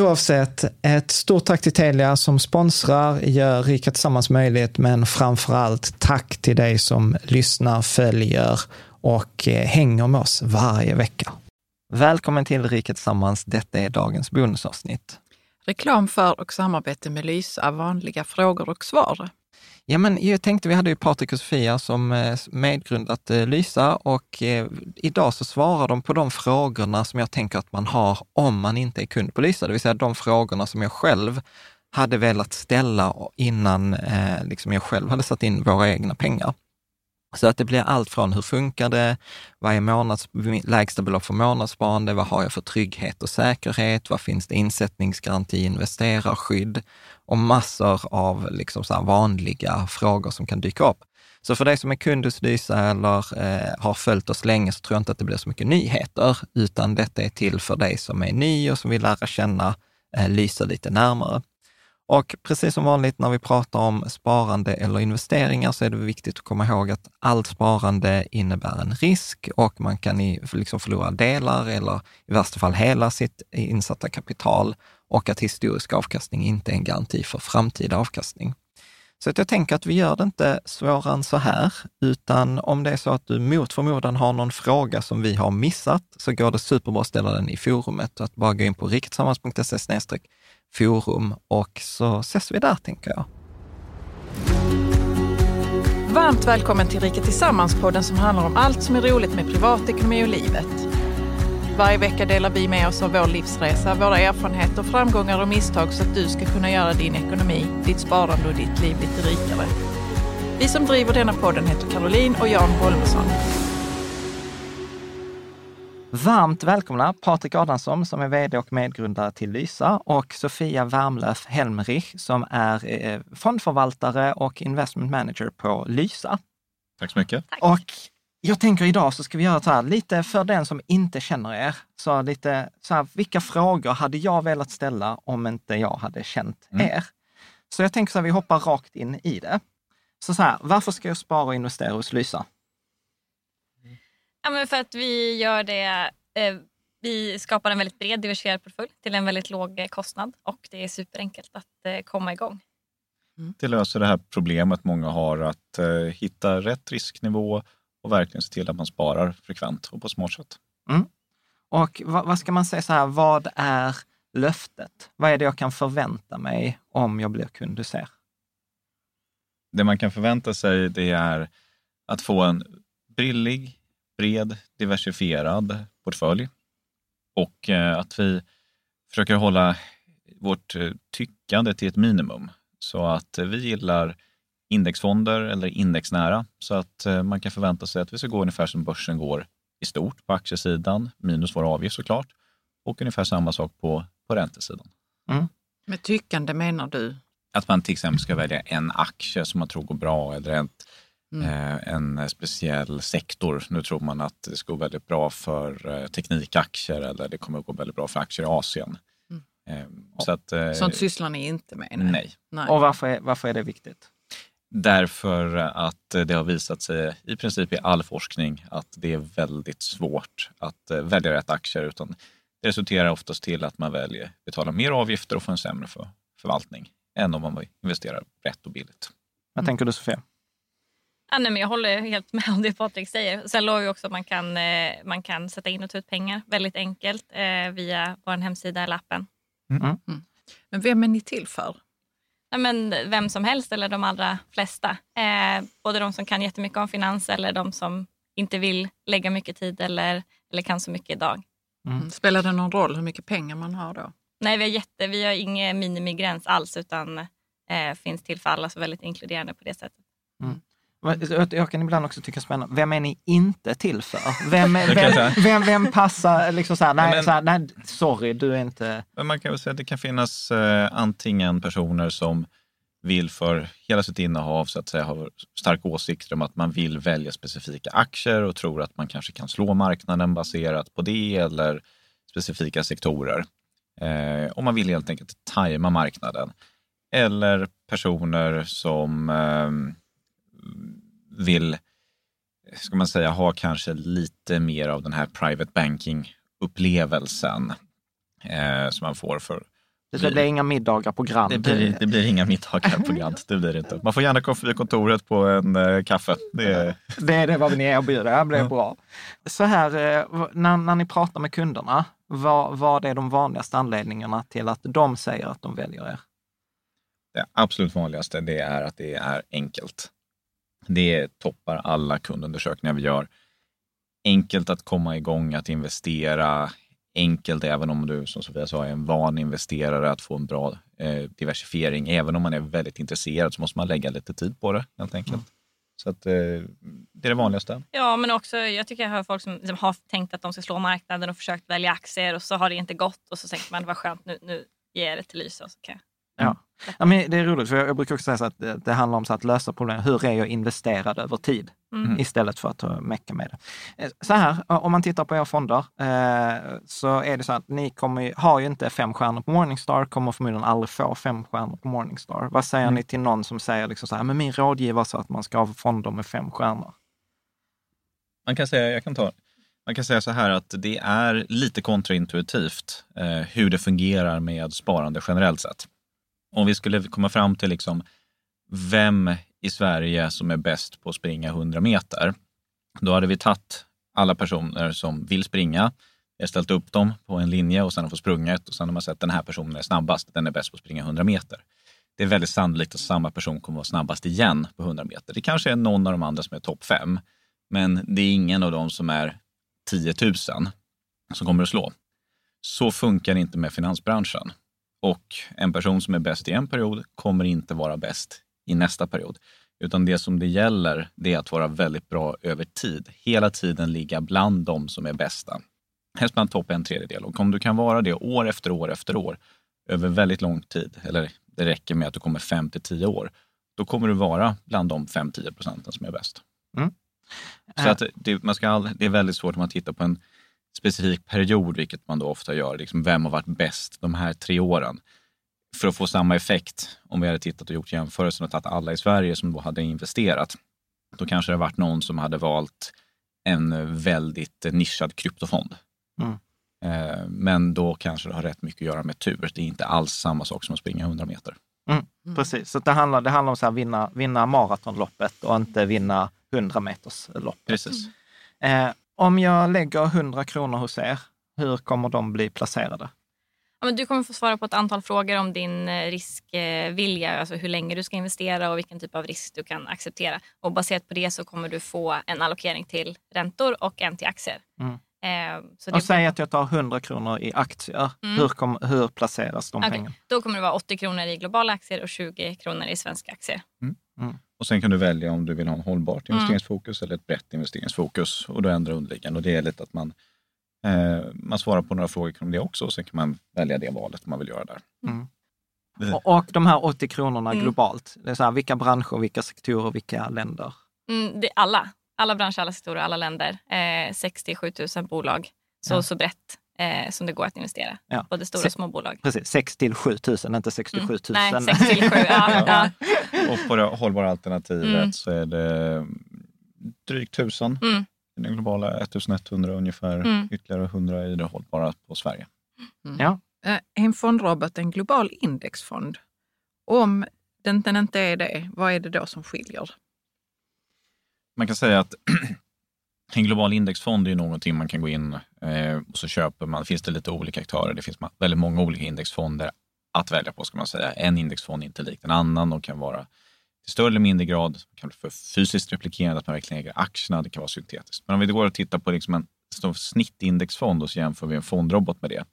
Oavsett, ett stort tack till Telia som sponsrar, gör Rika Tillsammans möjligt, men framför allt tack till dig som lyssnar, följer och eh, hänger med oss varje vecka. Välkommen till Rika Tillsammans. Detta är dagens bonusavsnitt. Reklam för och samarbete med Lysa, vanliga frågor och svar. Ja, men jag tänkte, vi hade ju Patrik och Sofia som eh, medgrundat eh, Lysa och eh, idag så svarar de på de frågorna som jag tänker att man har om man inte är kund på Lysa, det vill säga de frågorna som jag själv hade velat ställa innan liksom jag själv hade satt in våra egna pengar. Så att det blir allt från hur funkar det, vad är månads, lägsta belopp för månadssparande, vad har jag för trygghet och säkerhet, vad finns det insättningsgaranti, investerarskydd och massor av liksom så vanliga frågor som kan dyka upp. Så för dig som är kund hos Lysa eller eh, har följt oss länge så tror jag inte att det blir så mycket nyheter, utan detta är till för dig som är ny och som vill lära känna eh, Lysa lite närmare. Och precis som vanligt när vi pratar om sparande eller investeringar så är det viktigt att komma ihåg att allt sparande innebär en risk och man kan liksom förlora delar eller i värsta fall hela sitt insatta kapital och att historisk avkastning inte är en garanti för framtida avkastning. Så att jag tänker att vi gör det inte svårare än så här, utan om det är så att du mot förmodan har någon fråga som vi har missat, så går det superbra att ställa den i forumet. Att bara gå in på riketsammans.se forum och så ses vi där, tänker jag. Varmt välkommen till Rika Tillsammans-podden som handlar om allt som är roligt med privatekonomi och livet. Varje vecka delar vi med oss av vår livsresa, våra erfarenheter, framgångar och misstag så att du ska kunna göra din ekonomi, ditt sparande och ditt liv lite rikare. Vi som driver denna podden heter Caroline och Jan Holmesson. Varmt välkomna Patrik Adamsson som är vd och medgrundare till Lysa och Sofia Wärmlöf Helmerich som är eh, fondförvaltare och investment manager på Lysa. Tack så mycket. Och jag tänker idag så ska vi göra så här, lite för den som inte känner er, så lite så här, vilka frågor hade jag velat ställa om inte jag hade känt mm. er? Så jag tänker så här, vi hoppar rakt in i det. Så så här, varför ska jag spara och investera hos Lysa? Ja, men för att vi gör det eh, vi skapar en väldigt bred diversifierad portfölj till en väldigt låg kostnad och det är superenkelt att eh, komma igång. Mm. Det löser det här problemet många har att eh, hitta rätt risknivå och verkligen se till att man sparar frekvent och på smart sätt. Mm. Och vad, vad ska man säga så här, vad är löftet? Vad är det jag kan förvänta mig om jag blir kund hos er? Det man kan förvänta sig det är att få en brillig, bred, diversifierad portfölj och eh, att vi försöker hålla vårt eh, tyckande till ett minimum. Så att vi gillar indexfonder eller indexnära så att eh, man kan förvänta sig att vi ska gå ungefär som börsen går i stort på aktiesidan, minus vår avgift såklart, och ungefär samma sak på, på räntesidan. Mm. Med tyckande menar du? Att man till exempel ska välja en aktie som man tror går bra eller ett, mm. eh, en speciell sektor. Nu tror man att det ska gå väldigt bra för eh, teknikaktier eller det kommer att gå väldigt bra för aktier i Asien. Mm. Eh, så att, Sånt sysslar ni inte med? Nej. nej. nej. Och varför är, varför är det viktigt? Därför att det har visat sig i princip i all forskning att det är väldigt svårt att välja rätt aktier. Utan det resulterar oftast till att man väljer betala mer avgifter och få en sämre för förvaltning än om man investerar rätt och billigt. Vad tänker du Sofia? Ja, nej, men jag håller helt med om det Patrik säger. Sen låg också att man kan, eh, man kan sätta in och ta ut pengar väldigt enkelt eh, via vår hemsida eller appen. Mm. Mm. Men vem är ni till för? Ja, men vem som helst eller de allra flesta. Eh, både de som kan jättemycket om finans eller de som inte vill lägga mycket tid eller, eller kan så mycket idag. Mm. mm. Spelar det någon roll hur mycket pengar man har då? Nej, vi har, jätte, vi har ingen minimigräns alls utan eh, finns till för alla, så väldigt inkluderande på det sättet. Mm. Jag kan ibland också tycka spännande, vem är ni inte till för? Vem, vem, vem, vem, passar, liksom så här, nej, men, så här, nej, sorry, du är inte... Men man kan väl säga att det kan finnas eh, antingen personer som vill för hela sitt innehav så att säga ha starka åsikter om att man vill välja specifika aktier och tror att man kanske kan slå marknaden baserat på det eller specifika sektorer. Eh, och man vill helt enkelt tajma marknaden. Eller personer som eh, vill, ska man säga, ha kanske lite mer av den här private banking-upplevelsen eh, som man får för det blir inga middagar på Grand. Det blir, det blir inga middagar på Grand. Det blir det inte. Man får gärna komma förbi kontoret på en eh, kaffe. Det är... det är det vad ni erbjuder. Det blir ja. bra. Så här, eh, när, när ni pratar med kunderna, vad, vad är de vanligaste anledningarna till att de säger att de väljer er? Det absolut vanligaste det är att det är enkelt. Det toppar alla kundundersökningar vi gör. Enkelt att komma igång, att investera. Enkelt även om du, som Sofia sa, är en van investerare att få en bra eh, diversifiering. Även om man är väldigt intresserad så måste man lägga lite tid på det helt enkelt. Mm. Så att, eh, det är det vanligaste. Ja, men också jag tycker jag hör folk som, som, har tänkt att de ska slå marknaden och försökt välja aktier och så har det inte gått och så tänker man vad skönt nu, nu ger jag det till Lysa och så kan jag Ja. Ja, men det är roligt, för jag brukar också säga så att det, det handlar om så att lösa problem. Hur är jag investerad över tid? Mm. Istället för att mecka med det. Eh, så här, om man tittar på era fonder eh, så är det så att ni kommer, har ju inte fem stjärnor på Morningstar, kommer förmodligen aldrig få fem stjärnor på Morningstar. Vad säger mm. ni till någon som säger liksom så här, men min rådgivare sa att man ska ha fonder med fem stjärnor? Man kan säga, jag kan ta man kan säga så här att det är lite kontraintuitivt eh, hur det fungerar med sparande generellt sett om vi skulle komma fram till liksom vem i Sverige som är bäst på att springa 100 meter, då hade vi tagit alla personer som vill springa, vi har ställt upp dem på en linje och sen har fått sprungit och sen har man sett att den här personen är snabbast, den är bäst på att springa 100 meter. Det är väldigt sannolikt att samma person kommer att vara snabbast igen på 100 meter. Det kanske är någon av de andra som är topp fem, men det är ingen av dem som är 10 000 som kommer att slå. Så funkar det inte med finansbranschen. Och en person som är bäst i en period kommer inte vara bäst i nästa period. Utan det som det gäller, det är att vara väldigt bra över tid. Hela tiden ligga bland de som är bästa. Helst bland topp en tredjedel. Och om du kan vara det år efter år efter år, över väldigt lång tid, eller det räcker med att du kommer fem till tio år, då kommer du vara bland de 5-10 procenten som är bäst. Mm. Så att det, man ska all, det är väldigt svårt om man tittar på en specifik period, vilket man då ofta gör. Liksom vem har varit bäst de här tre åren? För att få samma effekt, om vi hade tittat och gjort jämförelsen och tagit alla i Sverige som då hade investerat, då kanske det varit någon som hade valt en väldigt nischad kryptofond. Mm. Eh, men då kanske det har rätt mycket att göra med tur. Det är inte alls samma sak som att springa 100 meter. Mm, mm. precis, så det handlar, det handlar om att vinna, vinna maratonloppet och inte vinna 100 meters loppet. Precis. Eh, om jag lägger 100 kronor hos er Hur kommer de bli placerade? Ja, men du kommer få svara på ett antal frågor om din eh, riskvilja, alltså hur länge du ska investera och vilken typ av risk du kan acceptera. Och baserat på det så kommer du få en allokering till räntor och en till aktier. Mm. Eh, så Och säg att jag tar 100 kronor i aktier. Mm. Hur, kom, hur placeras de Okej, pengarna? Då kommer det vara 80 kronor i globala aktier och 20 kronor i svenska aktier. Och sen kan du välja om du vill ha en hållbart Mm. investeringsfokus eller ett brett investeringsfokus. Och då ändrar underliggande. Och det är lite att man, eh, man svarar på några frågor kring det också. Och sen kan man välja det valet man vill göra där. Det- Och, och de här 80 kronorna Mm. globalt, det är så här, vilka branscher, vilka sektorer, vilka länder? Mm, det är alla. Alla branscher, alla sektorer, alla länder. Eh, 67 000 bolag. Så, Ja. så brett eh, som det går att investera. Ja. Både stora Se- och små bolag. Precis, 6 till 7 000, inte 67 000. Nej, 6 till 7. Ja, ja. Och på det hållbara alternativet Mm. så är det drygt 1000 Mm. i den globala, 1100 ungefär, Mm. ytterligare 100 i det hållbara på Sverige. Ja. Eh, Är en fondrobot en global indexfond? Om den, den inte är det, vad är det då som skiljer? Man kan säga att en global indexfond är ju någonting man kan gå in eh, och så köper man, finns det lite olika aktörer, det finns väldigt många olika indexfonder att välja på ska man säga. En indexfond är inte lik en annan och kan vara till större eller mindre grad kan vara för fysiskt replikerande, att man verkligen äger aktierna, det kan vara syntetiskt. Men om vi går och tittar på liksom en snittindexfond och så jämför vi en fondrobot med det,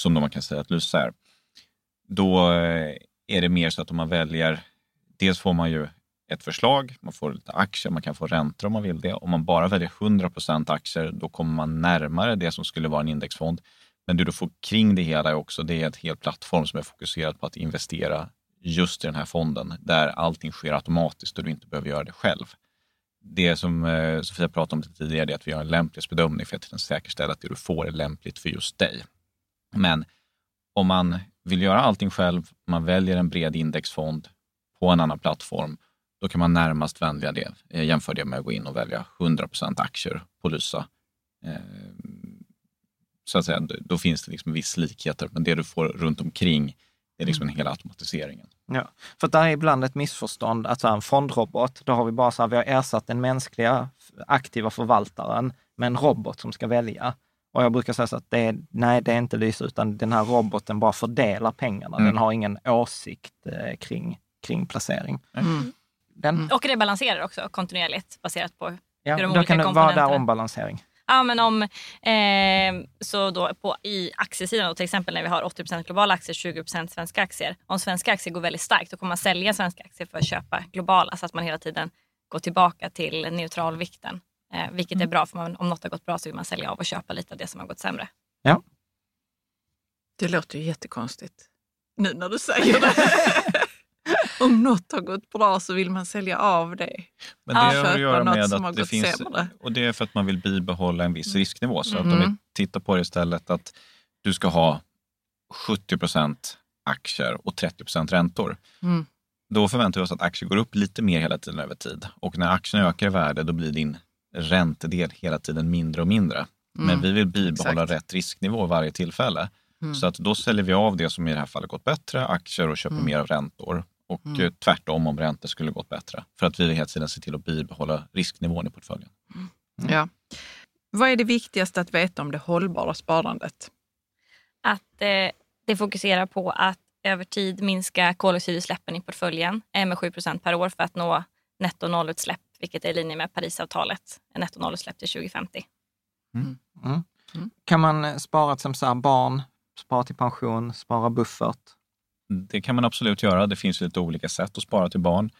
som då man kan säga att Lysa är, då eh, är det mer så att om man väljer, dels får man ju ett förslag, man får lite aktier, man kan få räntor om man vill det. Om man bara väljer 100% aktier, då kommer man närmare det som skulle vara en indexfond. Men det du får kring det hela är också, det är ett helt plattform som är fokuserad på att investera just i den här fonden, där allting sker automatiskt och du inte behöver göra det själv. Det som eh, Sofia pratade om lite tidigare, är att vi gör en lämplighetsbedömning för att säkerställa att det du får är lämpligt för just dig. Men om man vill göra allting själv, man väljer en bred indexfond på en annan plattform, då kan man närmast välja det, eh, jämföra det med att gå in och välja 100 aktier på Lysa. Eh, Så att säga, då- då finns det liksom viss likheter, men det du får runt omkring det är liksom en hela automatiseringen. Ja, för det är ibland ett missförstånd att så här, en fondrobot, då har vi bara så här, vi har ersatt den mänskliga aktiva förvaltaren med en robot som ska välja. Och jag brukar säga så att det är, nej, det är inte Lysa, utan den här roboten bara fördelar pengarna. Mm. Den har ingen åsikt eh, kring, kring placering. Mm. Den, Och det balanserar också kontinuerligt baserat på ja, hur de då olika kan det vara där komponenterna- ombalansering. Ja, men om, eh, så då på, i aktiesidan, då, till exempel när vi har 80 globala aktier, 20% svenska aktier. Om svenska aktier går väldigt starkt, då kommer man sälja svenska aktier för att köpa globala. Så att man hela tiden går tillbaka till neutralvikten. Eh, vilket är bra, för man, om något har gått bra så vill man sälja av och köpa lite av det som har gått sämre. Det låter ju jättekonstigt nu när du säger det. Om något har gått bra så vill man sälja av det. Men det har att göra med att det finns, sämre. och det är för att man vill bibehålla en viss risknivå. Så att om vi Mm. tittar på det istället att du ska ha 70% aktier och 30 räntor. Mm. Då förväntar vi oss att aktier går upp lite mer hela tiden över tid. Och när aktierna ökar i värde, då blir din räntedel hela tiden mindre och mindre. Men Mm. vi vill bibehålla Exakt. rätt risknivå varje tillfälle. Mm. Så att då säljer vi av det som i det här fallet gått bättre, aktier och köper Mm. mer av räntor. Och Mm. eh, tvärtom om räntor skulle gått bättre. För att vi vill hela tiden se till att bibehålla risknivån i portföljen. Ja. Vad är det viktigaste att veta om det hållbara sparandet? Att eh, det fokuserar på att över tid minska koldioxidutsläppen i portföljen eh, med 7% per år för att nå netto nollutsläpp, vilket är i linje med Parisavtalet. En netto nollutsläpp till 2050. Mm. Mm. Kan man spara som så här, barn, spara till pension, spara buffert? Det kan man absolut göra. Det finns lite olika sätt att spara till barn.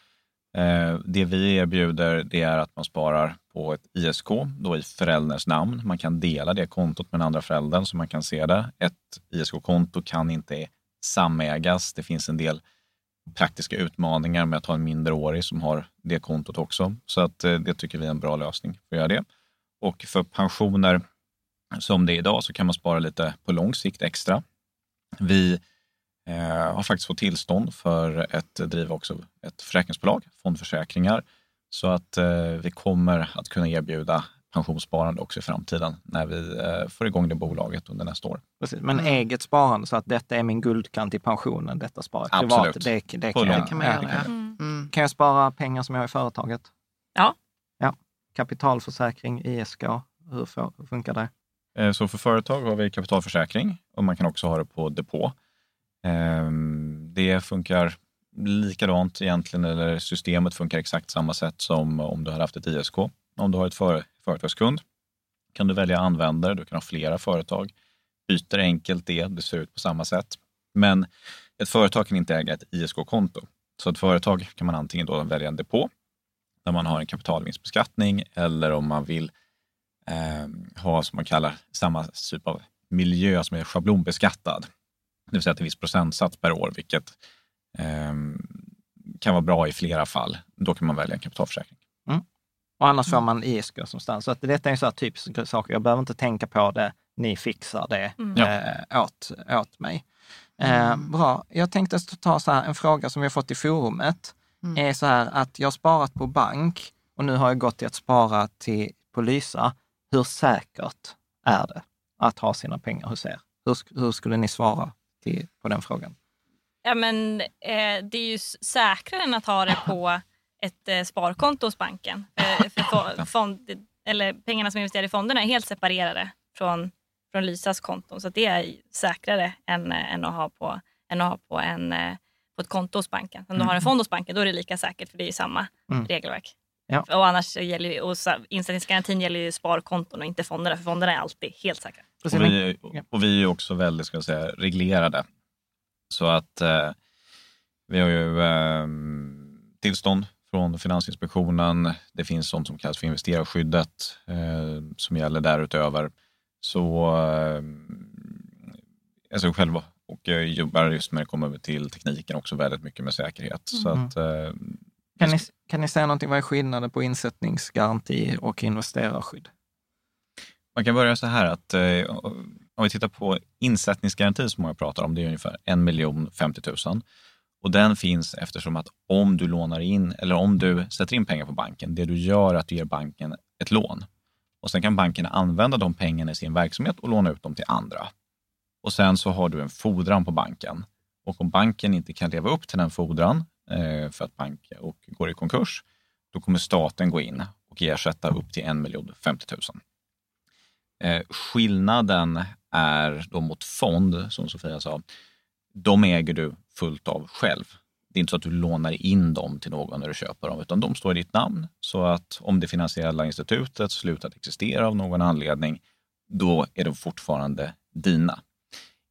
Eh, det vi erbjuder det är att man sparar på ett ISK, då i förälderns namn. Man kan dela det kontot med den andra föräldern så man kan se det. Ett ISK-konto kan inte samägas. Det finns en del praktiska utmaningar med att ha en mindreårig som har det kontot också. Så att eh, det tycker vi är en bra lösning för att göra det. Och för pensioner som det är idag så kan man spara lite på lång sikt extra. Vi eh, har faktiskt fått tillstånd för att driva också ett försäkringsbolag, fondförsäkringar. Så att eh, vi kommer att kunna erbjuda pensionssparande också i framtiden när vi eh, får igång det bolaget under nästa år. Precis. Men Mm. eget sparande, så att detta är min guldkant i pensionen, detta sparar jag Absolut. privat. Det, det, kan, jag, kan man göra, ja. Mm. Mm. kan jag spara pengar som jag har i företaget? Ja. ja. Kapitalförsäkring, ISK, hur funkar det? Eh, så för företag har vi kapitalförsäkring och man kan också ha det på depå. Ehm, det funkar likadant egentligen, eller systemet funkar exakt samma sätt som om du hade haft ett ISK. Om du har ett företagskund kan du välja användare, du kan ha flera företag. Byter enkelt det, det ser ut på samma sätt. Men ett företag kan inte äga ett ISK-konto. Så ett företag kan man antingen då välja en depå där man har en kapitalvinstbeskattning eller om man vill eh, ha som man kallar samma typ av miljö som är schablonbeskattad. Det vill säga till viss procentsats per år, vilket eh, kan vara bra i flera fall. Då kan man välja en kapitalförsäkring. Mm. Och annars får man ISK som standard. Så att detta är en sån här typisk sak. Jag behöver inte tänka på det. Ni fixar det mm. eh, åt, åt mig. Eh, bra. Jag tänkte ta så här, en fråga som vi har fått i forumet. Mm. är så här att jag har sparat på bank och nu har jag gått till att spara till, på Lysa. Hur säkert är det att ha sina pengar hos er? Hur, hur skulle ni svara till, på den frågan? Ja, men, eh, det är ju säkrare än att ha det på ett eh, sparkonto hos banken. Eh, för fond, eller pengarna som investerar i fonderna är helt separerade från, från Lysas konton. Så det är säkrare än, eh, än, att ha på, än att ha på, en, eh, på ett konto hos banken. Om du har en mm. fond hos banken då är det lika säkert för det är ju samma mm. regelverk. Ja. Och annars gäller ju, och insättningsgarantin gäller ju sparkonton och inte fonderna, för fonderna är alltid helt säkra. Och vi, och vi är också väldigt ska säga, reglerade. Så att eh, vi har ju eh, tillstånd från Finansinspektionen. Det finns sånt som kallas för investerarskyddet eh, som gäller därutöver. Så eh, alltså själv och jag jobbar just när det kommer till tekniken också väldigt mycket med säkerhet. Mm. Så att, eh, kan, ni, kan ni säga någonting, vad är skillnaden på insättningsgaranti och investerarskydd? Man kan börja så här att eh, om vi tittar på insättningsgarantin som många pratar om, det är ungefär 1 50 000. Och den finns eftersom att om du lånar in eller om du sätter in pengar på banken, det du gör är att du ger banken ett lån. Och sen kan banken använda de pengarna i sin verksamhet och låna ut dem till andra. Och sen så har du en fordran på banken. Och om banken inte kan leva upp till den fordran eh, för att banken går i konkurs, då kommer staten gå in och ersätta upp till 1 50 000. Eh, skillnaden är då mot fond, som Sofia sa, de äger du fullt av själv. Det är inte så att du lånar in dem till någon när du köper dem, utan de står i ditt namn. Så att om det finansiella institutet slutat existera av någon anledning, då är de fortfarande dina.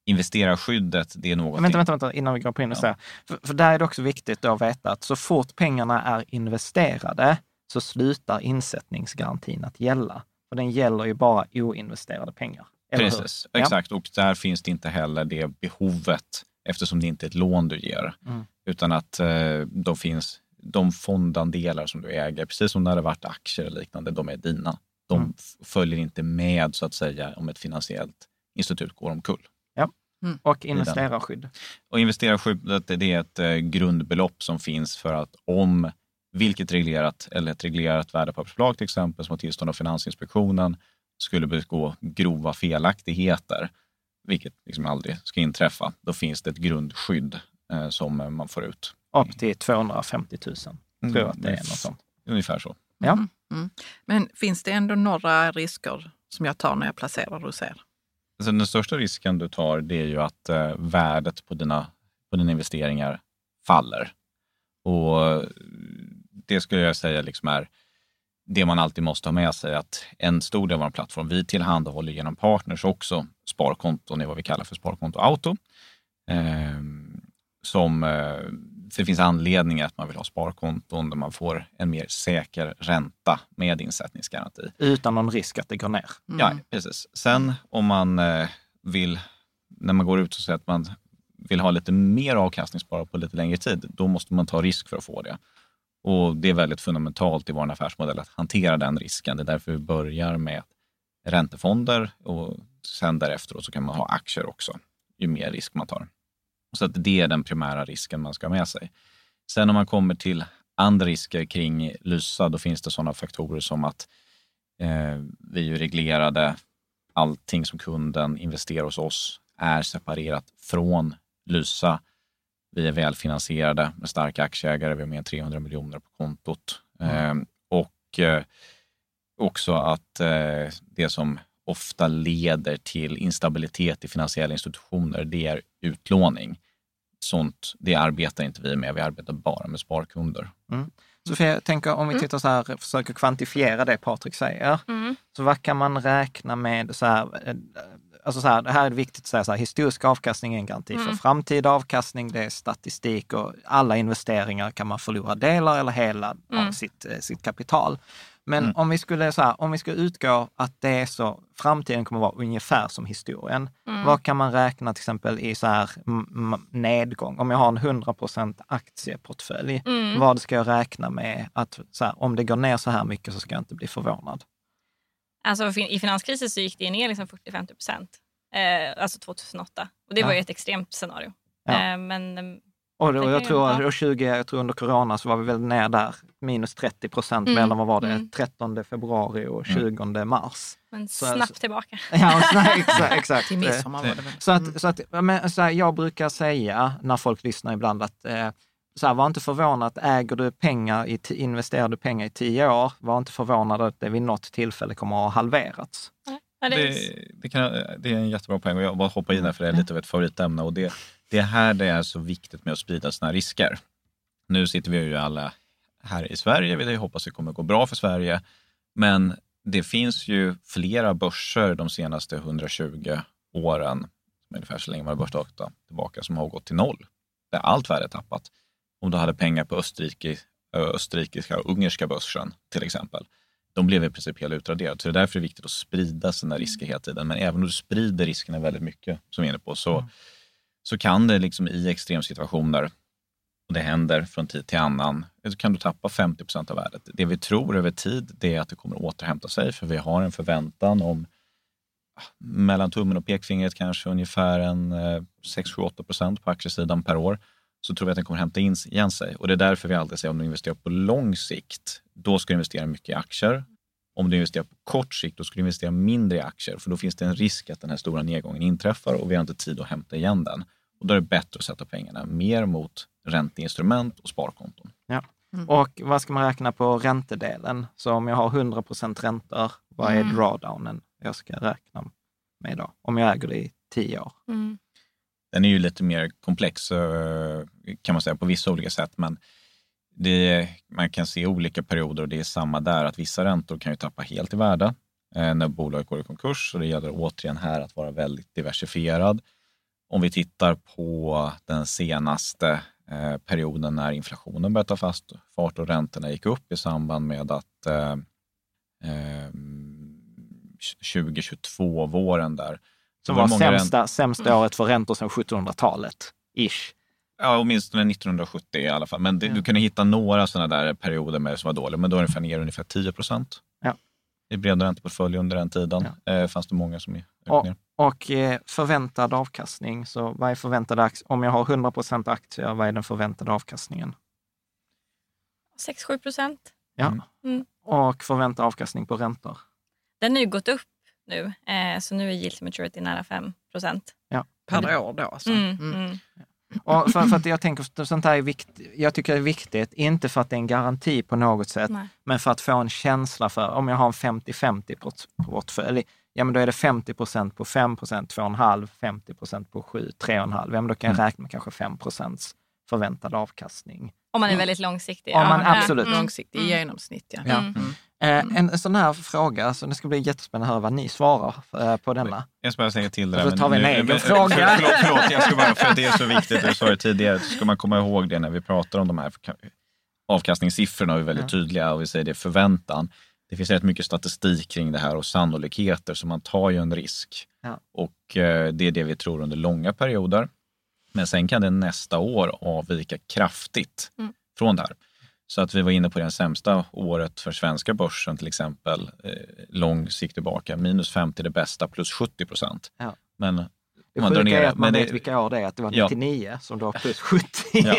Investerarskyddet, det är något... Vänta, vänta, vänta, innan vi går på investera. Ja. För, för där är det också viktigt att veta att så fort pengarna är investerade så slutar insättningsgarantin att gälla. För den gäller ju bara oinvesterade pengar. Precis, hur? exakt. Ja. Och där finns det inte heller det behovet eftersom det inte är ett lån du ger. Mm. Utan att eh, de finns de fondandelar som du äger, precis som när det varit aktier och liknande, de är dina. De mm. följer inte med så att säga om ett finansiellt institut går omkull. Ja. Mm. Och investerarskydd. Och investerarskyddet det är ett eh, grundbelopp som finns för att om vilket reglerat eller ett reglerat värdepappersbolag till exempel som har tillstånd av Finansinspektionen skulle begå grova felaktigheter, vilket liksom aldrig ska inträffa, då finns det ett grundskydd eh, som man får ut. Upp till 250 000, tror jag att det är. Något sånt. Ungefär så. Ja. Mm, mm. Men finns det ändå några risker som jag tar när jag placerar hos er? Alltså den största risken du tar det är ju att eh, värdet på dina, på dina investeringar faller. Och det skulle jag säga liksom är det man alltid måste ha med sig att en stor del av vår plattform, vi tillhandahåller genom partners också sparkonton i vad vi kallar för Sparkonto Auto. Eh, som, eh, det finns anledningar att man vill ha sparkonton där man får en mer säker ränta med insättningsgaranti. Utan någon risk att det går ner. Mm. Ja, precis. Sen om man eh, vill, när man går ut och säger att man vill ha lite mer avkastningsbara på lite längre tid, då måste man ta risk för att få det. Och Det är väldigt fundamentalt i vår affärsmodell att hantera den risken. Det är därför vi börjar med räntefonder och sen därefter så kan man ha aktier också, ju mer risk man tar. Så att det är den primära risken man ska ha med sig. Sen om man kommer till andra risker kring Lysa, då finns det sådana faktorer som att eh, vi reglerade. Allting som kunden investerar hos oss är separerat från Lysa. Vi är välfinansierade med starka aktieägare. Vi har mer än 300 miljoner på kontot. Mm. Eh, och eh, också att eh, det som ofta leder till instabilitet i finansiella institutioner, det är utlåning. Sånt, det arbetar inte vi med, vi arbetar bara med sparkunder. Mm. Sofia, jag tänker om vi tittar så här, försöker kvantifiera det Patrik säger. Mm. Så vad kan man räkna med? Så här, eh, alltså så här, det här är viktigt att säga, så här, historisk avkastning är en garanti för Mm. framtida avkastning. Det är statistik och alla investeringar kan man förlora delar eller hela av Mm. sitt, eh, sitt kapital. Men Mm. om vi skulle så här, om vi skulle utgå att det är så, framtiden kommer vara ungefär som historien. Mm. Vad kan man räkna till exempel i så här m- m- nedgång? Om jag har en 100 aktieportfölj, Mm. vad ska jag räkna med att så här, om det går ner så här mycket så ska jag inte bli förvånad? Alltså, I finanskrisen så gick det ner liksom 40-50 procent. Eh, alltså 2008. Och det Ja. var ju ett extremt scenario. Ja. Eh, men ehm, Och då, jag, tror, ja. år 20, jag tror under corona så var vi väl ner där, minus 30 procent Mm, mellan, vad var det, mm. 13 februari och 20 mars. men Så- snabbt tillbaka. Ja, så, nej, exakt. exakt. Till midsommar var det väl. Så, att, så, att, men, så här, jag brukar säga när folk lyssnar ibland att eh, så här, var inte förvånad, äger du pengar, i, investerar du pengar i tio år, var inte förvånad att det vid något tillfälle kommer att ha halverats. Det är, Det, kan, det är en jättebra poäng och jag bara hoppar in där för det är lite av ett favoritämne. Och det, det är här det är så viktigt med att sprida sina risker. Nu sitter vi ju alla här i Sverige, vi hoppas det kommer gå bra för Sverige. Men det finns ju flera börser de senaste 120 åren, ungefär så länge man har börsdata tillbaka, som har gått till noll. Där allt värde är tappat. Om du hade pengar på Österrike, österrikiska och ungerska börsen till exempel. De blev i princip helt utraderade. Så det är därför det är viktigt att sprida sina risker hela tiden. Men även om du sprider riskerna väldigt mycket, som vi är inne på, så, så kan det liksom i extremsituationer, och det händer från tid till annan, så kan du tappa 50 procent av värdet. Det vi tror över tid, det är att det kommer återhämta sig, för vi har en förväntan om ah, mellan tummen och pekfingret kanske ungefär en eh, 6-8 procent på aktiesidan per år så tror vi att den kommer hämta in igen sig. Och det är därför vi alltid säger om du investerar på lång sikt, då ska du investera mycket i aktier. Om du investerar på kort sikt, då ska du investera mindre i aktier, för då finns det en risk att den här stora nedgången inträffar och vi har inte tid att hämta igen den. Och då är det bättre att sätta pengarna mer mot ränteinstrument och sparkonton. Ja. Och vad ska man räkna på räntedelen? Så om jag har 100% räntor, vad är Mm. drawdownen jag ska räkna med då? Om jag äger det i tio år. mm. Den är ju lite mer komplex eh, kan man säga på vissa olika sätt, men det, man kan se olika perioder och det är samma där, att vissa räntor kan ju tappa helt i värde eh, när bolaget går i konkurs. Och det gäller återigen här att vara väldigt diversifierad. Om vi tittar på den senaste eh, perioden när inflationen började ta fast fart och räntorna gick upp i samband med att eh, eh, 2022, våren där så Som var sämsta, sämsta året för räntor sedan 1700-talet. Ish. Ja, åtminstone 1970 i alla fall. Men det, Ja. du kunde hitta några sådana där perioder med som var dåliga, men då är det ungefär ner ungefär 10 procent. Ja. I breda ränteportfölj under den tiden eh, fanns det många som gick Ja. ner. Och eh, förväntad avkastning, så vad är förväntad? Om jag har 100% aktier, vad är den förväntade avkastningen? 6-7 procent. Ja. Mm. Mm. Och förväntad avkastning på räntor? Den har ju gått upp nu, eh, så nu är yield to maturity nära 5 procent. Per år då alltså. Mm. Mm. Mm. Och för, för att jag tänker att sånt här är viktigt. Jag tycker det är viktigt, inte för att det är en garanti på något sätt, Nej. men för att få en känsla för, om jag har en 50-50 port- portfölj, ja men då är det 50 procent på 5 procent, 2,5, 50 procent på 7, 3,5. Ja, men då kan jag Mm. räkna med kanske 5 procents förväntad avkastning. Om man är väldigt långsiktig. Om man Ja, absolut. mm. Långsiktig i genomsnitt ja. Ja. Mm. Eh, en sån här fråga, så det ska bli jättespännande att höra vad ni svarar eh, på denna. Jag ska bara säga till det Och där. så tar vi en egen fråga. För, förlåt, förlåt, jag ska bara, för att det är så viktigt, jag sa det tidigare, så ska man komma ihåg det när vi pratar om de här avkastningssiffrorna och är väldigt tydliga och vi säger det förväntan. Det finns rätt mycket statistik kring det här och sannolikheter, så man tar ju en risk. Ja. Och eh, det är det vi tror under långa perioder. Men sen kan det nästa år avvika kraftigt Mm. från det här. Så att vi var inne på det sämsta året för svenska börsen till exempel, eh, lång sikt tillbaka, minus 50 det bästa, plus 70 procent. Ja. Men Det man drar ner är att man men vet det- vilka år det är, att det var Ja. 99 som då har plus 70. Ja.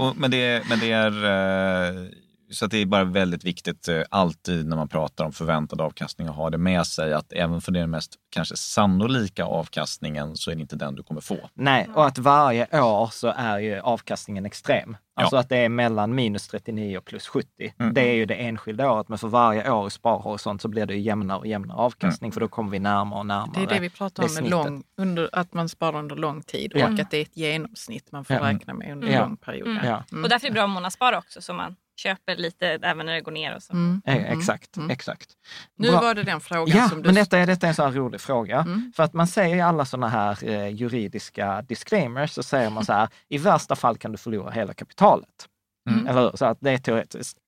Och, men, det, men det är, eh, så att det är bara väldigt viktigt eh, alltid när man pratar om förväntad avkastning att ha det med sig att även för den mest kanske sannolika avkastningen så är det inte den du kommer få. Nej, och att varje år så är ju avkastningen extrem. Alltså Ja. att det är mellan minus 39 och plus 70. Mm. Det är ju det enskilda året, men för varje år i sparhorisont så blir det ju jämnare och jämnare avkastning, för då kommer vi närmare och närmare. Det är det vi pratar om med lång, under, att man sparar under lång tid och att det är ett genomsnitt man får räkna med under en lång period. Mm. Och därför är det bra att månadsspara också så man köper lite även när det går ner. Och så. Mm. eh, Mm. exakt, Mm. exakt. Nu Bra. var det den frågan Ja, som du... men detta är, detta är en sån här rolig fråga. Mm. För att man säger ju alla sådana här eh, juridiska disclaimers, så säger man så här, i värsta fall kan du förlora hela kapitalet. Mm. Eller? Så att det är teoretiskt.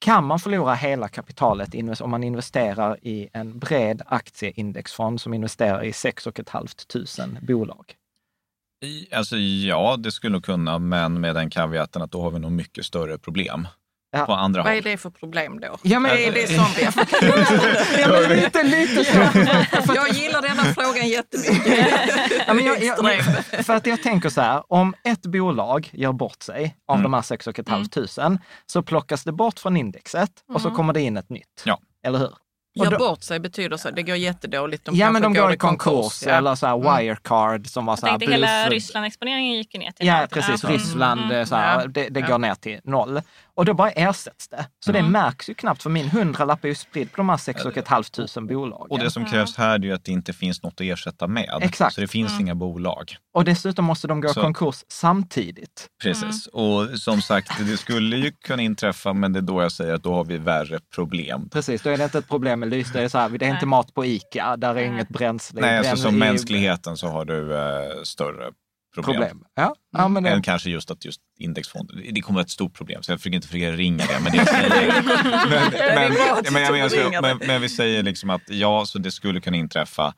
Kan man förlora hela kapitalet om man investerar i en bred aktieindexfond som investerar i 6 500 bolag? Alltså ja, det skulle nog kunna, men med den kaviaten att då har vi nog mycket större problem Ja. på andra Vad är det för problem då? Ja, men- det är det vi Ja, men lite, lite så. Jag gillar denna frågan jättemycket. Ja, men jag, jag, för att jag tänker så här, om ett bolag gör bort sig av Mm. de här 6 500 så plockas det bort från indexet och så kommer det in ett nytt. Ja. Eller hur? Gör då- bort sig betyder så, det går jättedåligt. De ja, men de går i i konkurs, Ja. eller så här Wirecard som var Jag så här tänkte hela Ryssland-exponeringen gick ju ner till Ja, precis. Ryssland, Mm, mm. så här, Ja. det, går ner till noll. Och då bara ersätts det. Så det märks ju knappt, för min hundralapp är ju spridd på de här 6 500 bolagen. Och det som krävs här är ju att det inte finns något att ersätta med. Exakt. Så det finns inga bolag. Och dessutom måste de gå i Så- konkurs samtidigt. Precis. Och som sagt, det skulle ju kunna inträffa, men det är då jag säger att då har vi värre problem. Precis, då är det inte ett problem med lys. Det är, så här, det är inte mat på ICA, där är inget bränsle. Nej, alltså som i- mänskligheten så har du eh, större problem. problem. Ja, ja men Än kanske just att just indexfonder, det kommer vara ett stort problem. Så jag försöker inte förringa det. Men, det jag säger, men, men, men, jag menar så- förringar det. men, men vi säger liksom att ja, så det skulle kunna inträffa.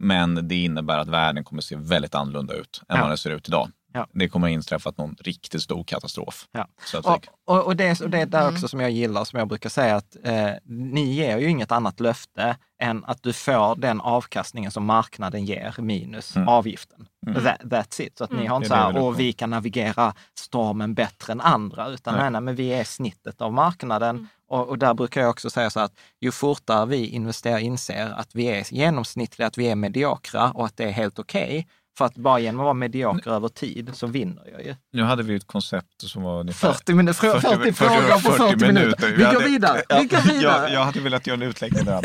Men det innebär att världen kommer se väldigt annorlunda ut än Ja. vad den ser ut idag. Ja. Det kommer att inträffa någon riktigt stor katastrof. Ja. Så att och, och, och, det, och det är där också som jag gillar, som jag brukar säga, att eh, ni ger ju inget annat löfte än att du får den avkastningen som marknaden ger minus Mm. avgiften. Mm. That, that's it. Så att ni har inte så här, och vi kan navigera stormen bättre än andra, utan Nej. nej. Nej, men vi är snittet av marknaden. Och, och där brukar jag också säga så att ju fortare vi investerar inser att vi är genomsnittliga, att vi är mediokra och att det är helt okej. För att bara genom att vara medioker över tid så vinner jag ju. Nu hade vi ett koncept som var ungefär 40, minut, 40, 40 frågor på 40, minuter. Vi Jag går vidare. Vi går vidare. Jag, jag hade velat göra en utläggning där.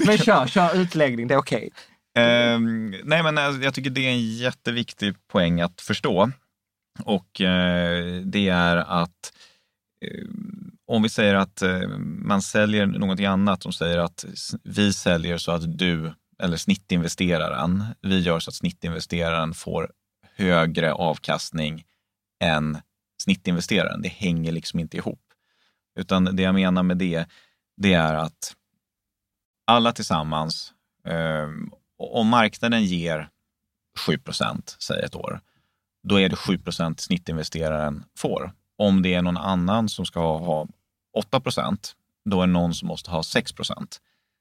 Men kör, kör utläggning, det är okej. Ehm, nej, men alltså, jag tycker det är en jätteviktig poäng att förstå. Och eh, det är att eh, om vi säger att eh, man säljer någonting annat som säger att vi säljer så att du, eller snittinvesteraren, vi gör så att snittinvesteraren får högre avkastning än snittinvesteraren. Det hänger liksom inte ihop. Utan det jag menar med det, det är att alla tillsammans, eh, om marknaden ger 7 säg ett år, då är det 7% snittinvesteraren får. Om det är någon annan som ska ha 8% då är det någon som måste ha 6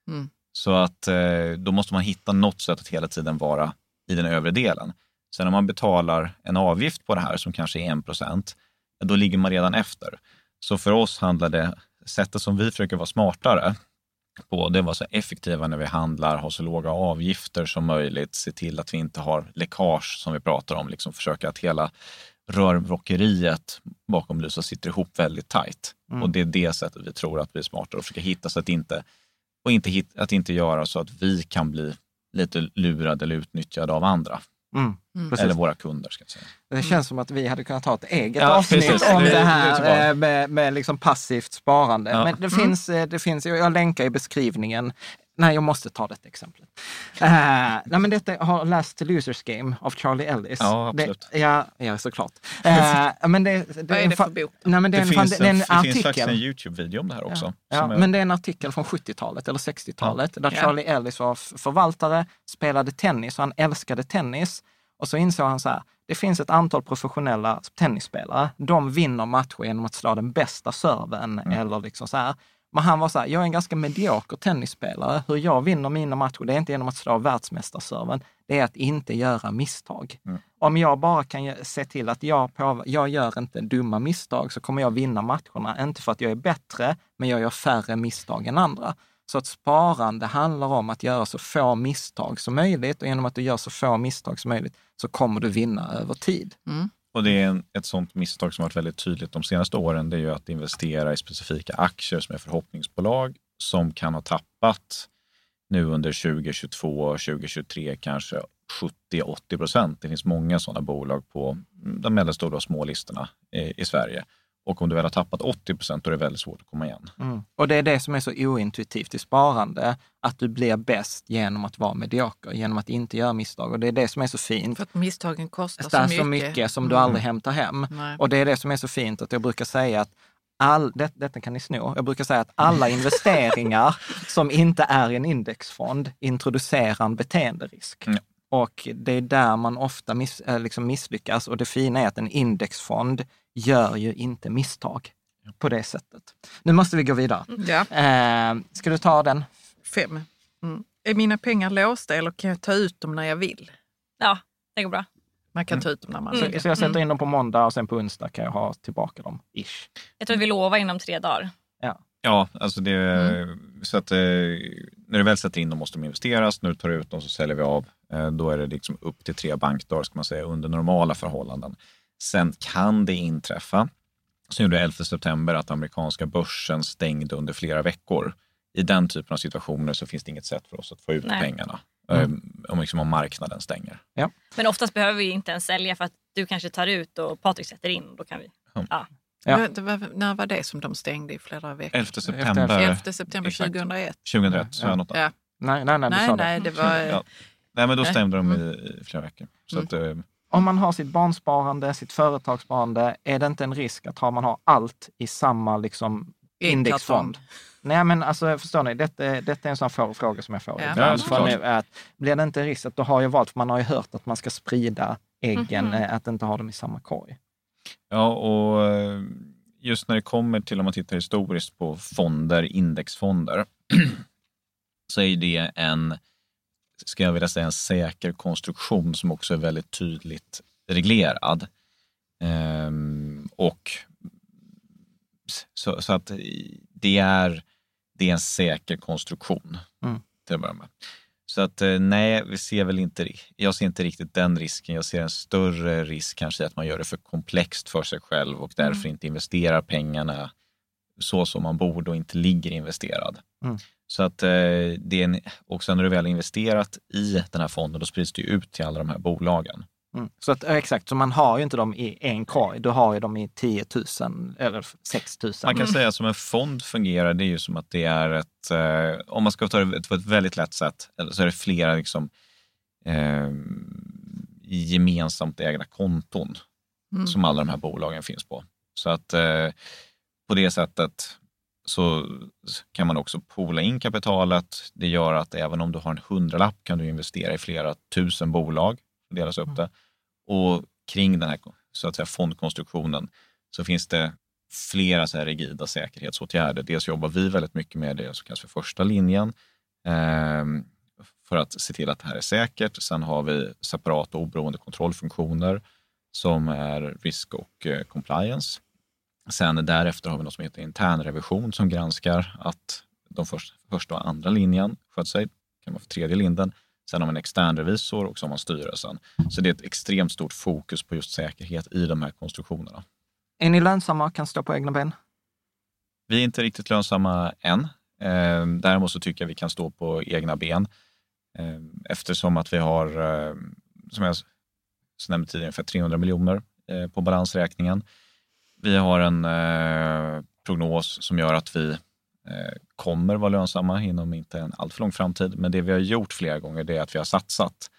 Mm. Så att eh, då måste man hitta något sätt att hela tiden vara i den övre delen. Sen om man betalar en avgift på det här som kanske är 1 då ligger man redan efter. Så för oss handlar det, sättet som vi försöker vara smartare på, det var så effektiva när vi handlar, ha så låga avgifter som möjligt, se till att vi inte har läckage som vi pratar om, liksom försöka att hela rörrockeriet bakom Lysa sitter ihop väldigt tajt. Mm. Och det är det sättet vi tror att vi är smartare och försöka hitta så att inte, och inte hit, att inte göra så att vi kan bli lite lurade eller utnyttjade av andra. Mm. Precis. Eller våra kunder ska jag säga. Det känns som att vi hade kunnat ha ett eget Ja, avsnitt precis. om Det- här eh, med, med liksom passivt sparande. Ja. Men det finns, eh, det finns, jag länkar i beskrivningen. Nej, jag måste ta detta exemplet. Uh, nej, men detta har läst Losers Game av Charlie Ellis. Ja, absolut. Det, ja, ja, såklart. Uh, men det, det, Vad är en det för bok? Nej, men det, Det, en, finns, en, en det finns faktiskt artikel. en YouTube-video om det här också. Ja, som är- men det är en artikel från 70-talet eller 60-talet där Ja. Charlie Ellis var förvaltare, spelade tennis och han älskade tennis. Och så insåg han så här, det finns ett antal professionella tennisspelare. De vinner matcher genom att slå den bästa serven Mm. eller liksom så här. Men han var så här, jag är en ganska medioker tennisspelare. Hur jag vinner mina matcher, det är inte genom att slå världsmästarserven, det är att inte göra misstag. Mm. Om jag bara kan se till att jag, på, jag gör inte dumma misstag så kommer jag vinna matcherna. Inte för att jag är bättre, men jag gör färre misstag än andra. Så att sparande handlar om att göra så få misstag som möjligt och genom att du gör så få misstag som möjligt så kommer du vinna över tid. Och det är en, ett sånt misstag som har varit väldigt tydligt de senaste åren. Det är ju att investera i specifika aktier som är förhoppningsbolag som kan ha tappat nu under 2022 och 2023 kanske 70-80 procent. Det finns många sådana bolag på de mellanstora och små listorna i, i Sverige. Och om du väl har tappat 80 procent då är det väldigt svårt att komma igen. Mm. Och det är det som är så ointuitivt i sparande, att du blir bäst genom att vara medioker, genom att inte göra misstag. Och det är det som är så fint. För att misstagen kostar Det är så mycket. så mycket som du Mm. aldrig hämtar hem. Nej. Och det är det som är så fint, att jag brukar säga att all, det, detta kan ni sno. Jag brukar säga att alla investeringar som inte är en indexfond introducerar en beteenderisk. Mm. Och det är där man ofta miss, eh, liksom misslyckas. Och det fina är att en indexfond gör ju inte misstag på det sättet. Nu måste vi gå vidare. Ja, Eh, ska du ta den? fem. Mm. Är mina pengar låsta eller kan jag ta ut dem när jag vill? Ja, det går bra. Man kan Mm. ta ut dem när man Så, vill. så jag sätter in dem på måndag och sen på onsdag kan jag ha tillbaka dem. Ish. Jag tror att vi lovar inom tre dagar. Ja, alltså det, så att eh, när du väl sätter in dem måste de investeras. När du tar ut dem så säljer vi av. Eh, då är det liksom upp till tre bankdagar ska man säga, under normala förhållanden. Sen kan det inträffa, som gjorde 11 september, att amerikanska börsen stängde under flera veckor. I den typen av situationer så finns det inget sätt för oss att få ut Nej. pengarna. Eh, om, liksom, om marknaden stänger. Men oftast behöver vi inte ens sälja för att du kanske tar ut och Patrik sätter in. Då kan vi. Ja. Men Det var, när var det som de stängde i flera veckor? 11 september 11 september Exakt. 2001. 2001, så jag något Ja. Nej, nej, nej, Nej, sa nej, det. var... Ja. Nej, men då Nej. stämde de i, i flera veckor. Så att, eh, Om man har sitt barnsparande, sitt företagssparande, är det inte en risk att ha, man har allt i samma liksom, indexfond? Nej, men alltså, förstår ni, detta, detta är en sån fråga som jag får. Ja. ibland. Ja, nu är att, blir det inte en risk att då har jag valt, för man har ju hört att man ska sprida äggen, Mhm. eh, att inte ha dem i samma korg. Ja, och eh, just när det kommer till om man tittar historiskt på fonder, indexfonder, så är det en, ska jag vilja säga, en säker konstruktion som också är väldigt tydligt reglerad. Ehm, och så, så att det är, det är en säker konstruktion Mm. till att börja med. Så att eh, nej, vi ser väl inte, jag ser inte riktigt den risken. Jag ser en större risk kanske att man gör det för komplext för sig själv och därför inte investerar pengarna så som man borde och inte ligger investerad. Mm. Så att eh, det är en, också när du väl har investerat i den här fonden, då sprids det ut till alla de här bolagen. Mm. Så att, exakt, så man har ju inte dem i en korg, du har ju dem i 10 000 eller 6 000. Man kan säga som en fond fungerar, det är ju som att det är ett, eh, om man ska ta det på ett väldigt lätt sätt, så är det flera liksom, eh, gemensamt ägda konton Mm. som alla de här bolagen finns på. Så att eh, på det sättet så kan man också poola in kapitalet. Det gör att även om du har en hundralapp kan du investera i flera tusen bolag delas upp det. Och kring den här så att säga, fondkonstruktionen så finns det flera så här rigida säkerhetsåtgärder. Dels jobbar vi väldigt mycket med det som kallas för första linjen ehm, för att se till att det här är säkert. Sen har vi separata oberoende kontrollfunktioner som är risk och eh, compliance. Sen därefter har vi något som heter internrevision som granskar att de först, första och andra linjen sköter sig. Kan vara för tredje linjen. Sen har man en extern revisor och så har man styrelsen. Så det är ett extremt stort fokus på just säkerhet i de här konstruktionerna. Är ni lönsamma och kan stå på egna ben? Vi är inte riktigt lönsamma än. Eh, Däremot så tycker jag vi kan stå på egna ben eh, eftersom att vi har, eh, som jag nämnde tidigare, ungefär 300 miljoner eh, på balansräkningen. Vi har en eh, prognos som gör att vi eh, kommer vara lönsamma inom inte en alltför lång framtid. Men det vi har gjort flera gånger det är att vi har satsat.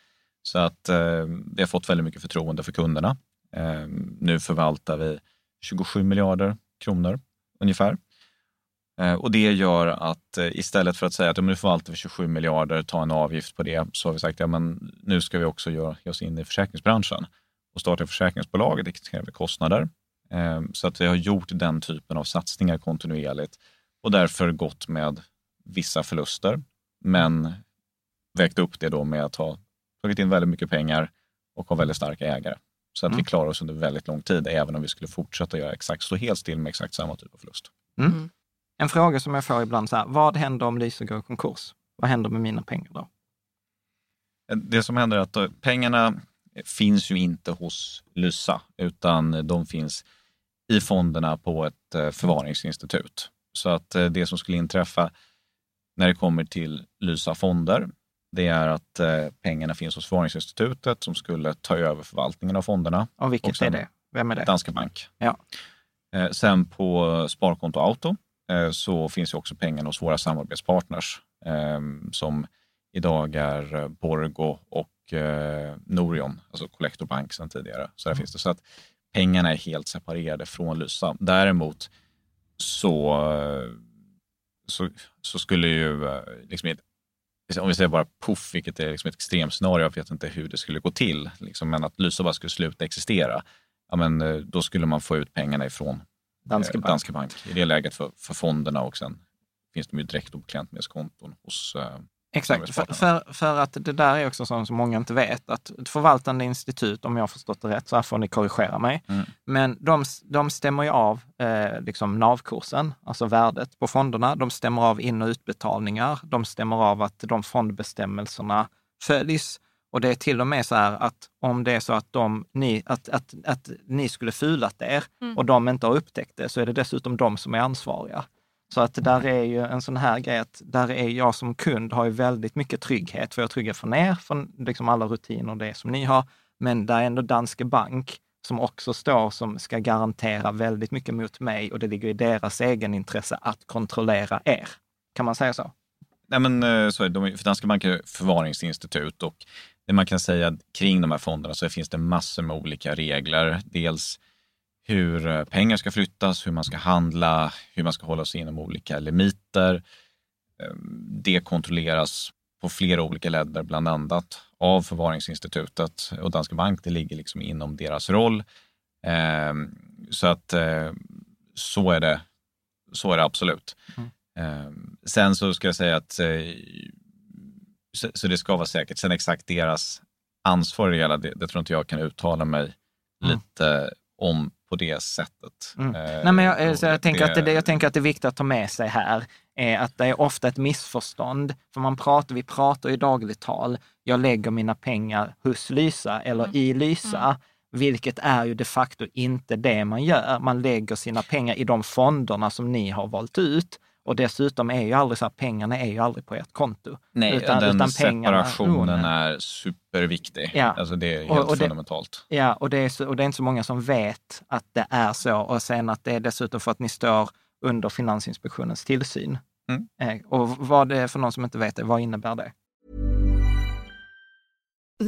Så att eh, vi har fått väldigt mycket förtroende för kunderna. Eh, nu förvaltar vi 27 miljarder kronor ungefär. Eh, och det gör att eh, istället för att säga att nu förvaltar vi 27 miljarder, ta en avgift på det, så har vi sagt att ja, men nu ska vi också göra, ge oss in i försäkringsbranschen och starta försäkringsbolaget, det kräver kostnader. Eh, Så att vi har gjort den typen av satsningar kontinuerligt. och därför gått med vissa förluster. Men vägt upp det då med att ha tagit in väldigt mycket pengar och ha väldigt starka ägare. Så att Mm. vi klarar oss under väldigt lång tid, även om vi skulle fortsätta göra exakt, stå helt still med exakt samma typ av förlust. Mm. En fråga som jag får ibland så här, vad händer om Lyse går i konkurs? Vad händer med mina pengar då? Det som händer är att då, pengarna finns ju inte hos Lysa, utan de finns i fonderna på ett eh, förvaringsinstitut. Så att eh, det som skulle inträffa när det kommer till Lysa fonder, det är att eh, pengarna finns hos förvaringsinstitutet som skulle ta över förvaltningen av fonderna. Och vilket Och sen- är det? Vem är det? Danske Bank. Ja. Sen på Sparkonto Auto så finns ju också pengarna hos våra samarbetspartners eh, som idag är Borgo och Norion, alltså Collector Bank sedan tidigare. Så där finns det. Så att pengarna är helt separerade från Lysa. Däremot så, så, så skulle ju eh, liksom om vi säger bara puff, vilket är liksom ett extremscenario, jag vet inte hur det skulle gå till, liksom, men att Lysa bara skulle sluta existera, ja, men, eh, då skulle man få ut pengarna ifrån Danske eh, Bank. Danske Bank i det läget för, för fonderna och sen finns de ju direkt på klientmedelskonton hos Exakt, för, för, för att det där är också sånt som många inte vet, att ett förvaltande institut, om jag har förstått det rätt, så här får ni korrigera mig, Mm. men de, de stämmer ju av eh, liksom NAV-kursen, alltså värdet på fonderna. De stämmer av in och utbetalningar. De stämmer av att de fondbestämmelserna följs. Och det är till och med så här att om det är så att, de, ni, att, att, att ni skulle fulat er och de inte har upptäckt det, så är det dessutom de som är ansvariga. Så att där är ju en sån här grej att där är jag som kund har ju väldigt mycket trygghet, för jag är trygghet från er, från liksom alla rutiner och det som ni har. Men där är ändå Danske Bank som också står som ska garantera väldigt mycket mot mig och det ligger i deras egen intresse att kontrollera er. Kan man säga så? Nej, men, eh, så är det. De, för Danske Bank är förvaringsinstitut och det man kan säga kring de här fonderna så finns det massor med olika regler. Dels hur eh, pengar ska flyttas, hur man ska handla, hur man ska hålla sig inom olika limiter. Eh, Det kontrolleras på flera olika ledder, bland annat av förvaringsinstitutet och Danske Bank. Det ligger liksom inom deras roll. Eh, Så att eh, så är det, så är det absolut. Eh, Sen så ska jag säga att eh, så, så det ska vara säkert. Sen exakt deras ansvar i det hela, det, det tror inte jag kan uttala mig Mm. lite om på det sättet. Mm. Eh, Nej, men jag, eh, så jag, tänker att det, jag tänker att det är viktigt att ta med sig här är att det är ofta ett missförstånd. För man pratar, vi pratar i dagligt tal, jag lägger mina pengar hos Lysa eller i Lysa, vilket är ju de facto inte det man gör. Man lägger sina pengar i de fonderna som ni har valt ut. Och dessutom är ju aldrig så här, pengarna är ju aldrig på ert konto. Nej, utan- den utan pengarna- separationen Oh, är superviktig. Ja. Alltså det är helt Och- och det- fundamentalt. Ja, och det, är så, och det är inte så många som vet att det är så. Och sen att det är dessutom för att ni står under Finansinspektionens tillsyn. Mm. Eh, Och vad det är för någon som inte vet det, vad innebär det?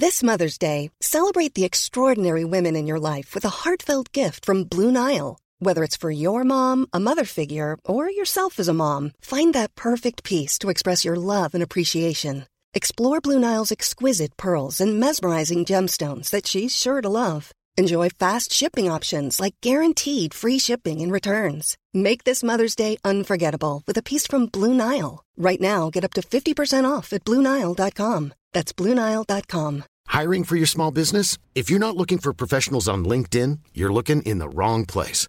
This Mother's Day, celebrate the extraordinary women in your life with a heartfelt gift from Blue Nile. Whether it's for your mom, a mother figure, or yourself as a mom, find that perfect piece to express your love and appreciation. Explore Blue Nile's exquisite pearls and mesmerizing gemstones that she's sure to love. Enjoy fast shipping options like guaranteed free shipping and returns. Make this Mother's Day unforgettable with a piece from Blue Nile. Right now, get up to 50% off at BlueNile.com. That's BlueNile.com. Hiring for your small business? If you're not looking for professionals on LinkedIn, you're looking in the wrong place.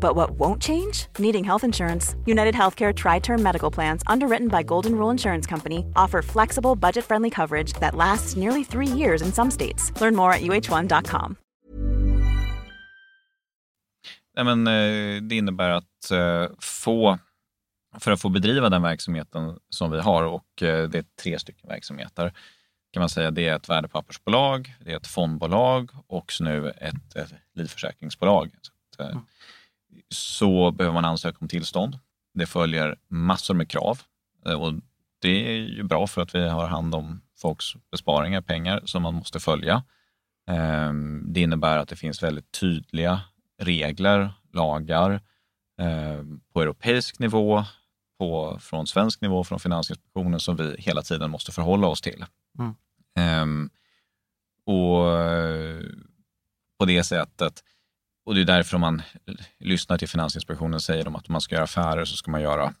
But what won't change? Needing health insurance. United Healthcare Tri Term Medical Plans, underwritten by Golden Rule Insurance Company, offer flexible, budget friendly coverage that lasts nearly three years in some states. Learn more at uh1.com. Nej, men, eh, det innebär att eh, få, för att få bedriva den verksamheten som vi har och eh, det är tre stycken verksamheter kan man säga. Det är ett värdepappersbolag, det är ett fondbolag och så nu ett, ett livförsäkringsbolag. Så, att, eh, så behöver man ansöka om tillstånd. Det följer massor med krav eh, och det är ju bra för att vi har hand om folks besparingar, pengar som man måste följa. Ehm, det innebär att det finns väldigt tydliga regler, lagar ehm, på europeisk nivå, på, från svensk nivå, från Finansinspektionen som vi hela tiden måste förhålla oss till. Mm. Ehm, och eh, på det sättet, och det är därför man lyssnar till Finansinspektionen säger de att om man ska göra affärer så ska man göra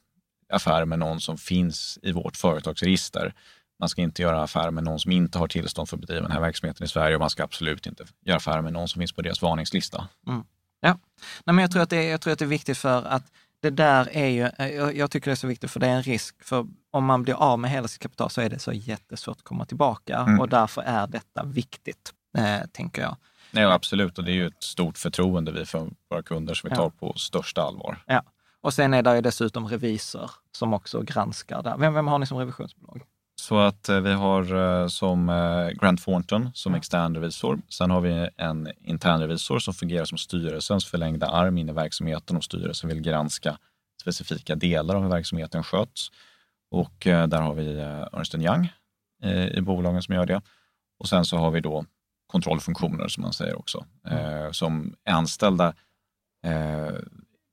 affärer med någon som finns i vårt företagsregister. Man ska inte göra affärer med någon som inte har tillstånd för att bedriva den här verksamheten i Sverige och man ska absolut inte göra affärer med någon som finns på deras varningslista. Mm. Ja, Nej, men jag, tror att det är, jag tror att det är viktigt för att det där är ju, jag, jag, tycker det är så viktigt för det är en risk. För om man blir av med hela sitt kapital så är det så jättesvårt att komma tillbaka mm. och därför är detta viktigt, eh, tänker jag. Ja, absolut, och det är ju ett stort förtroende vi för våra kunder som vi tar ja. på största allvar. Ja, och sen är det ju dessutom revisor som också granskar där. Vem, vem har ni som revisionsbolag? Så att eh, vi har eh, som eh, Grant Thornton som extern revisor. Sen har vi en intern revisor som fungerar som styrelsens förlängda arm in i verksamheten och styrelsen vill granska specifika delar av hur verksamheten sköts. Och där har vi Ernst Young i bolagen som gör det. Och sen så har vi då kontrollfunktioner som man säger också, mm. som är anställda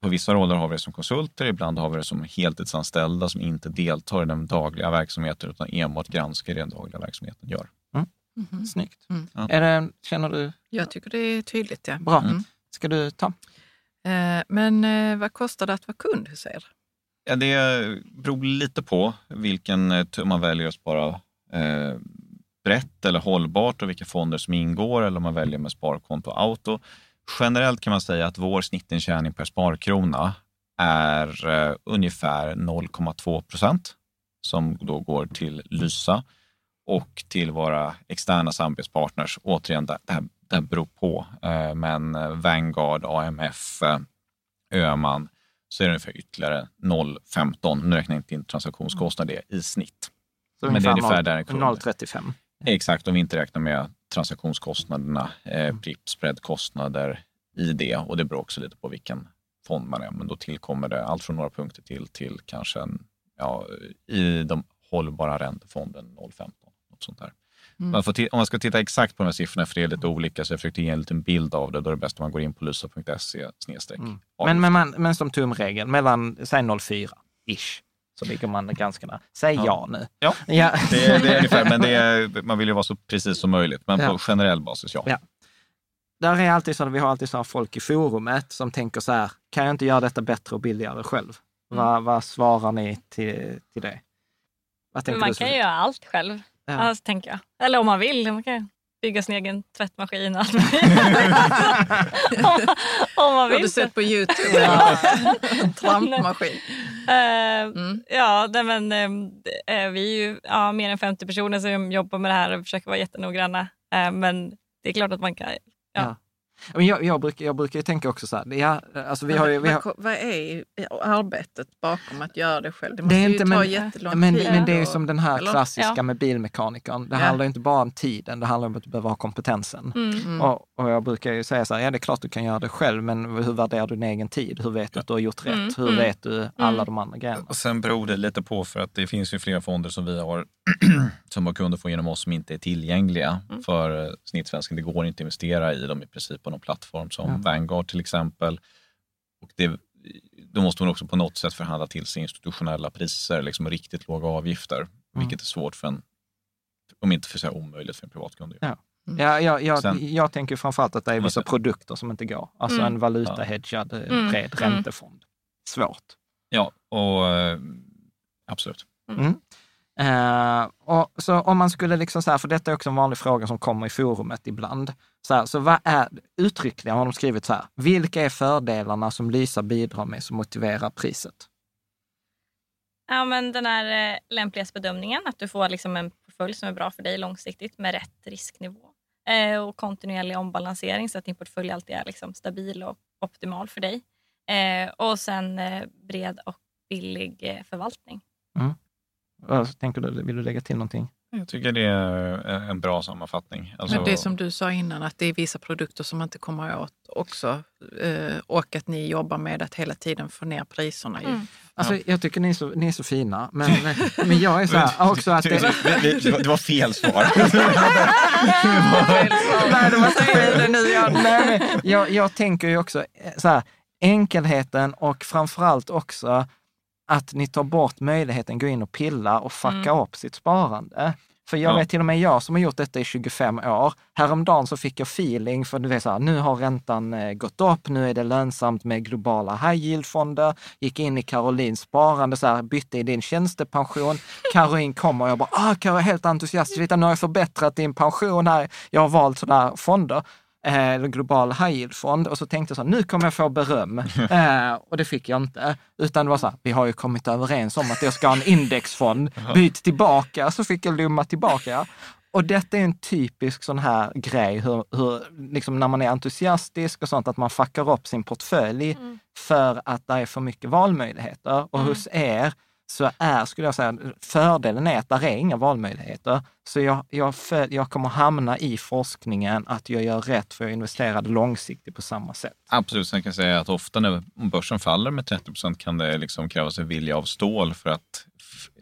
på vissa roller har vi det som konsulter, ibland har vi det som heltidsanställda som inte deltar i den dagliga verksamheten utan enbart granskar det den dagliga verksamheten gör. Mm. Mm-hmm. Snyggt. Mm. Ja. Är det, känner du? Jag tycker det är tydligt. Ja. Bra. Mm. Ska du ta? Eh, men eh, vad kostar det att vara kund hos er? Ja, det beror lite på vilken, eh, om man väljer att spara eh, brett eller hållbart och vilka fonder som ingår eller om man väljer med sparkonto auto. Generellt kan man säga att vår snittintjäning per sparkrona är eh, ungefär 0,2 procent som då går till Lysa och till våra externa samarbetspartners. Återigen, det här, det här beror på. Eh, men Vanguard, AMF, eh, Öman så är det ungefär ytterligare 0,15. Nu räknar jag inte in transaktionskostnader i snitt. Så men det är ungefär 0,35? Exakt, om vi inte räknar med transaktionskostnaderna, eh, mm. spreadkostnader i det. Och det beror också lite på vilken fond man är. Men då tillkommer det allt från några punkter till, till kanske en, ja, i de hållbara räntefonden 0,15. Något sånt där. Mm. Man om man ska titta exakt på de här siffrorna, för det är lite olika, så jag försökte ge en liten bild av det. Då är det bäst om man går in på lysa.se mm. men, men, man, men som tumregel, mellan säg 0,4-ish så ligger man ganska nära. Säg ja, ja nu. Ja, ja. Det, det, är ungefär, men det är, man vill ju vara så precis som möjligt. Men ja. på generell basis, ja. ja. Där är alltid så, vi har alltid så folk i forumet som tänker så här, kan jag inte göra detta bättre och billigare själv? Mm. Vad, vad svarar ni till, till det? man kan göra allt själv, ja. alltså, tänker jag. Eller om man vill. Man kan bygga sin egen tvättmaskin. om, om man vill. Har du sett på Youtube? ja. trampmaskin. Uh, mm. Ja, men, uh, vi är ju ja, mer än 50 personer som jobbar med det här och försöker vara jättenoggranna. Men det är klart att man kan... Ja. ja. Men jag, jag, brukar, jag brukar tänka också så här, ja, alltså vi har ju, vi har... Vad är arbetet bakom att göra det själv? Det måste det är inte, ju ta men, jättelång men, tid. Men det är ju som den här klassiska ja. med bilmekanikern. Det ja. handlar inte bara om tiden, det handlar om att du behöver ha kompetensen. Mm. Mm. Och, och, jag brukar ju säga så här, ja det är klart du kan göra det själv, men hur värderar du din egen tid? Hur vet du att du har gjort rätt? Mm. Hur mm. vet du alla mm. de andra grejerna? Och sen beror det lite på, för att det finns ju flera fonder som vi har, som har kunder får genom oss som inte är tillgängliga mm. för snittsvensken. Det går inte att investera i dem i princip på någon plattform som ja. Vanguard till exempel. Och det, då måste man också på något sätt förhandla till sig institutionella priser, liksom riktigt låga avgifter, mm. vilket är svårt för en, om inte för säga omöjligt för en privatkund. Ja. Mm. Ja, jag, jag, Sen, jag tänker framförallt att det är vissa produkter som inte går. Alltså mm. en valutahedgad. Eh, mm. bred mm. räntefond. Svårt. Ja, och eh, absolut. Mm. Uh, och så om man skulle liksom så här, för detta är också en vanlig fråga som kommer i forumet ibland. Så, här, så vad är, uttryckligen har de skrivit så här, vilka är fördelarna som Lysa bidrar med som motiverar priset? Ja, men den här eh, lämplighetsbedömningen, att du får liksom en portfölj som är bra för dig långsiktigt med rätt risknivå. Eh, och kontinuerlig ombalansering så att din portfölj alltid är liksom stabil och optimal för dig. Eh, och sen eh, bred och billig eh, förvaltning. Mm. Vad tänker du? Vill du lägga till någonting? Jag tycker det är en bra sammanfattning. Alltså, Men det som du sa innan, att det är vissa produkter som man inte kommer åt också. Eh, och att ni jobbar med att hela tiden få ner priserna. ju. Alltså, Jag tycker ni är, så, ni är så fina, men, men jag är så här också att... Det, det, var, det var fel svar. Nej, det var fel. Nu, nej, jag, jag tänker ju också eh, så här, enkelheten och framförallt också att ni tar bort möjligheten att gå in och pilla och fucka upp sitt sparande. För jag Ja. vet till och med jag som har gjort detta i 25 år, häromdagen så fick jag feeling för du vet så här, nu har räntan eh, gått upp, nu är det lönsamt med globala high yield-fonder. Gick in i Karolins sparande, så här, bytte i din tjänstepension. Caroline kommer och jag bara, ah, jag är helt entusiastisk, Titta, nu har jag förbättrat din pension här. Jag har valt sådana fonder eh, global high yield-fond och så tänkte jag så här, nu kommer jag få beröm. Eh, och det fick jag inte. Utan det var så här, vi har ju kommit överens om att jag ska ha en indexfond. Byt tillbaka, så fick jag lumma tillbaka. Och detta är en typisk sån här grej, hur, hur, liksom när man är entusiastisk och sånt, att man fuckar upp sin portfölj för att det är för mycket valmöjligheter. Och hos er så är, skulle jag säga, fördelen är att det är inga valmöjligheter. Så jag, jag, för, jag kommer hamna i forskningen att jag gör rätt för jag investerade långsiktigt på samma sätt. Absolut, sen kan jag säga att ofta när börsen faller med 30 procent kan det liksom krävas en vilja av stål för att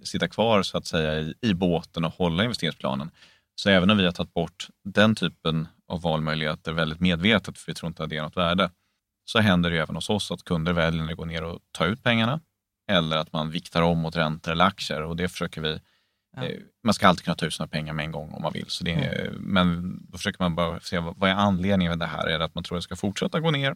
sitta kvar så att säga i, i båten och hålla investeringsplanen. Så även om vi har tagit bort den typen av valmöjligheter väldigt medvetet, för vi tror inte att det är något värde, så händer det ju även hos oss att kunder väljer att gå ner och ta ut pengarna eller att man viktar om mot räntor eller aktier och det försöker vi eh, Man ska alltid kunna ta ut sina pengar med en gång om man vill. Så det är, Men då försöker man bara se vad är anledningen med det här? Är det att man tror att det ska fortsätta gå ner?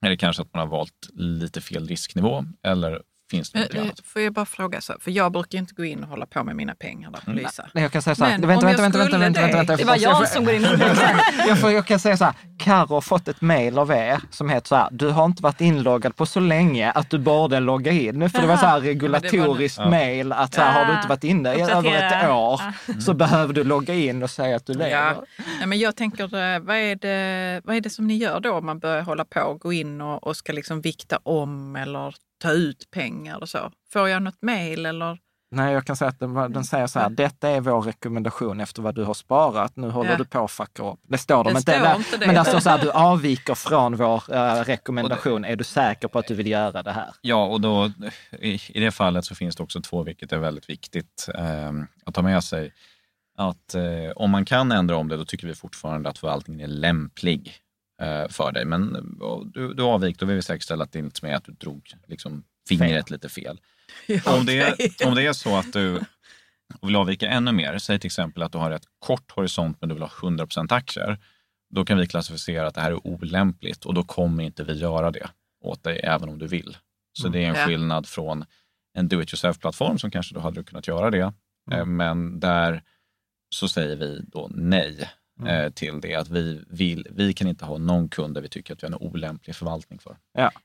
Det kanske att man har valt lite fel risknivå? Eller finns det något Eh, eh, annat? Får jag bara fråga, så, för jag brukar inte gå in och hålla på med mina pengar där på Lysa. Nej, Jag kan säga så här, Men vänta, vänta, vänta, vänta, vänta, vänta, det- vänta. Det var jag som går in och jag, får, jag kan säga så här, Karo har fått ett mejl av er som heter så här, du har inte varit inloggad på så länge att du borde logga in. För det var så här regulatoriskt Ja. mejl att så här, har du inte varit inne i över ett år så behöver du logga in och säga att du lever. Ja. Nej, men jag tänker, eh, vad är, det, vad är det som ni gör då om man börjar hålla på och gå in och, och ska liksom vikta om eller ta ut pengar och så? Får jag något mejl eller? Nej, jag kan säga att den, den säger så här, detta är vår rekommendation efter vad du har sparat. Nu håller Ja. du på att fucka upp. Det står de Det inte. står där, inte det. Men det står så här, du avviker från vår eh, rekommendation. Är du säker på att du vill göra det här? Ja, och då, i, i det fallet så finns det också två, vilket är väldigt viktigt eh, att ta med sig. Att eh, om man kan ändra om det, då tycker vi fortfarande att förvaltningen är lämplig för dig. Men eh, du, du avvik, vill vi säkerställa att det inte är att du drog liksom, fingret lite fel. Om det, är, om det är så att du vill avvika ännu mer, säg till exempel att du har ett kort horisont men du vill ha 100% aktier, då kan vi klassificera att det här är olämpligt och då kommer inte vi göra det åt dig även om du vill. Så det är en Ja. skillnad från en do it yourself-plattform som kanske du hade kunnat göra det, eh, men där så säger vi då nej eh, till det. Att vi, vill, vi kan inte ha någon kund där vi tycker att vi har en olämplig förvaltning för.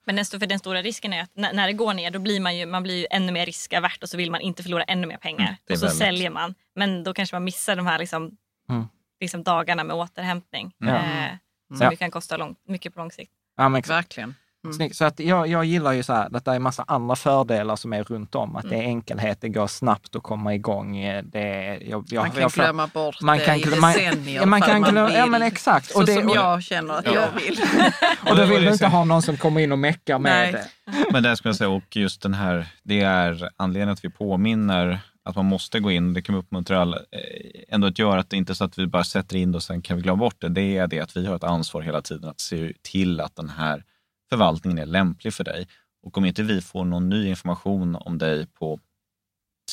Men den, för den stora risken är att när, när det går ner då blir man ju, man blir ju ännu mer riskavärt och så vill man inte förlora ännu mer pengar. Mm, och så väldigt- säljer man. Men då kanske man missar de här liksom, Mm. liksom dagarna med återhämtning. Ja. Eh, som Ja. kan kosta lång, mycket på lång sikt. Ja, men exakt. Verkligen. Mm. Snyggt. Så att jag, jag gillar ju så här, att det är massa andra fördelar som är runt om. Att det Mm. är enkelhet, det går snabbt att komma igång. eh, Det är, jag, jag, Man kan jag glömma bort man det kan i glömma- decennier ja, man ifall kan glömma- ja, vill. men exakt. Så Och det- som och- jag känner att Ja. jag vill. och då vill du det inte ha någon som kommer in och meckar med Nej. det. Men det skulle jag säga, och just den här, det är anledningen att vi påminner att man måste gå in, det kan vi uppmuntra alla, eh, ändå att göra att det inte är så att vi bara sätter in det och sen kan vi glömma bort det. Det är det att vi har ett ansvar hela tiden att se till att den här förvaltningen är lämplig för dig. Och om inte vi får någon ny information om dig på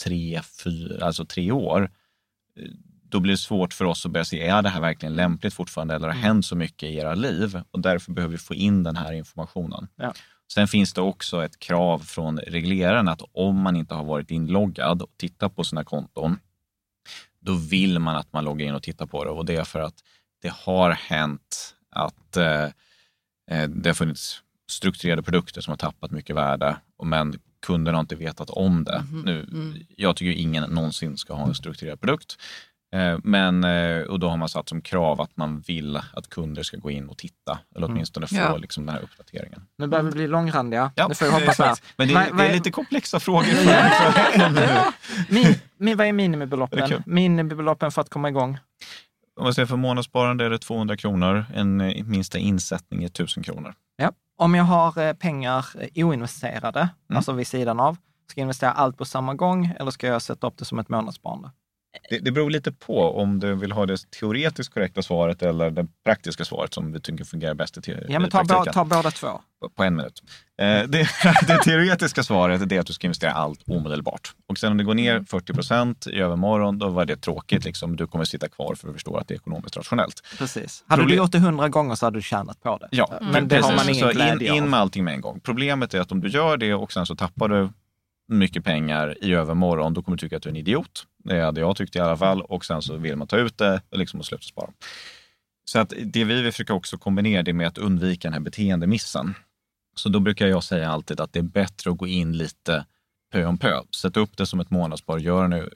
tre, fyra, alltså tre år, eh, då blir det svårt för oss att börja se, är det här verkligen lämpligt fortfarande eller har det hänt så mycket i era liv? Och därför behöver vi få in den här informationen. Ja. Sen finns det också ett krav från regleraren att om man inte har varit inloggad och tittat på sina konton, då vill man att man loggar in och tittar på det. Och det är för att det har hänt att eh, eh, det har funnits strukturerade produkter som har tappat mycket värde, och men kunderna har inte vetat om det. Nu, Jag tycker ingen någonsin ska ha en strukturerad produkt. Eh, Men, eh, och då har man satt som krav att man vill att kunder ska gå in och titta, eller Mm. åtminstone få Ja. liksom den här uppdateringen. Nu börjar vi bli långrandiga. Ja, nu får jag hoppas exakt. Men det, är- det är är- lite komplexa frågor. För, Min, min, vad är Det är minimibeloppen? kul. Minimibeloppen för att komma igång? Om man säger för månadssparande är det 200 kronor, en eh, minsta insättning är 1000 kronor. Om jag har eh, pengar eh, oinvesterade, Mm. alltså vid sidan av, ska jag investera allt på samma gång eller ska jag sätta upp det som ett månadssparande? Det, det beror lite på om du vill ha det teoretiskt korrekta svaret eller det praktiska svaret som vi tycker fungerar bäst i, te- Ja, men ta, bå, ta båda två. På- På en minut. Eh, det, det teoretiska svaret är att du ska investera allt omedelbart. Och sen om det går ner 40 procent i övermorgon, då var det tråkigt. Liksom. Du kommer sitta kvar för att förstå att det är ekonomiskt rationellt. Precis. Hade Problem- du gjort det hundra gånger så hade du tjänat på det. Ja, Men det har man ingen Så glädje in, in av. med allting med en gång. Problemet är att om du gör det och sen så tappar du mycket pengar i övermorgon, då kommer du tycka att du är en idiot. Det hade jag tyckt i alla fall. Och sen så vill man ta ut det och liksom och sluta spara. Så att det vi vill försöka också kombinera det med att undvika den här beteendemissen. Så då brukar jag säga alltid att det är bättre att gå in lite pö om pö. Sätt upp det som ett månadsspar. Gör nu,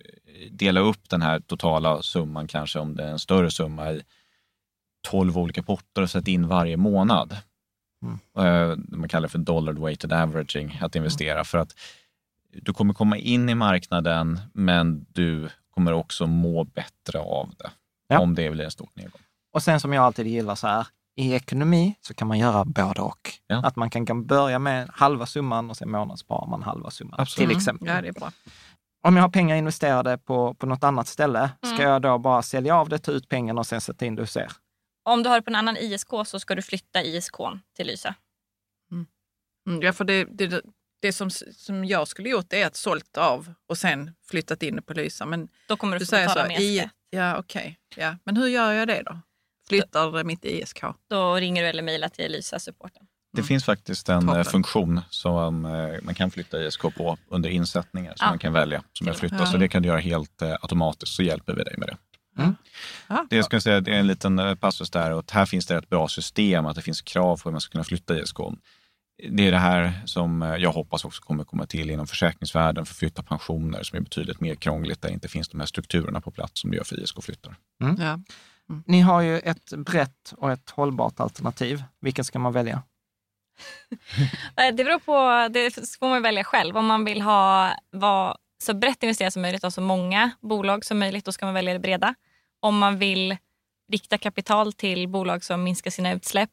dela upp den här totala summan, kanske om det är en större summa, i 12 olika potter och sätt in varje månad. Eh, Man kallar det för dollar weighted averaging, att investera. För att du kommer komma in i marknaden, men du kommer också må bättre av det. Ja. Om det blir en stor nedgång. Och sen som jag alltid gillar så här, i ekonomi så kan man göra både och. Ja. Att man kan, kan börja med halva summan och sen månadssparar man halva summan. Absolut. Till exempel. Ja, det är bra. Om jag har pengar investerade på, på något annat ställe, ska Mm. jag då bara sälja av det, ta ut pengarna och sen sätta in det hos er? Om du har det på en annan ISK så ska du flytta ISK till Lysa. Mm, ja, för det, det, det som, som jag skulle gjort är att sålt av och sen flyttat in på Lysa. Men Då kommer du, du få säger betala så, mer i, skatt. ja okej. Ja. Men hur gör jag det då? Flyttar mitt ISK? Då ringer du eller mejlar till Lysa-supporten. Det finns faktiskt en Toppen. eh, funktion som eh, man kan flytta ISK på under insättningar som Ja. man kan välja som är flytta. Ja. Så det kan du göra helt eh, automatiskt så hjälper vi dig med det. Ja. Det jag ska säga, det är en liten passus där och här finns det ett bra system, att det finns krav på hur man ska kunna flytta ISK. Det är det här som eh, jag hoppas också kommer komma till inom försäkringsvärlden för flytta pensioner som är betydligt mer krångligt, där inte finns de här strukturerna på plats som det gör för ISK-flyttar. Ja. Ni har ju ett brett och ett hållbart alternativ. Vilket ska man välja? Det beror på, det får man välja själv. Om man vill ha vara så brett investerat som möjligt och så många bolag som möjligt, då ska man välja det breda. Om man vill rikta kapital till bolag som minskar sina utsläpp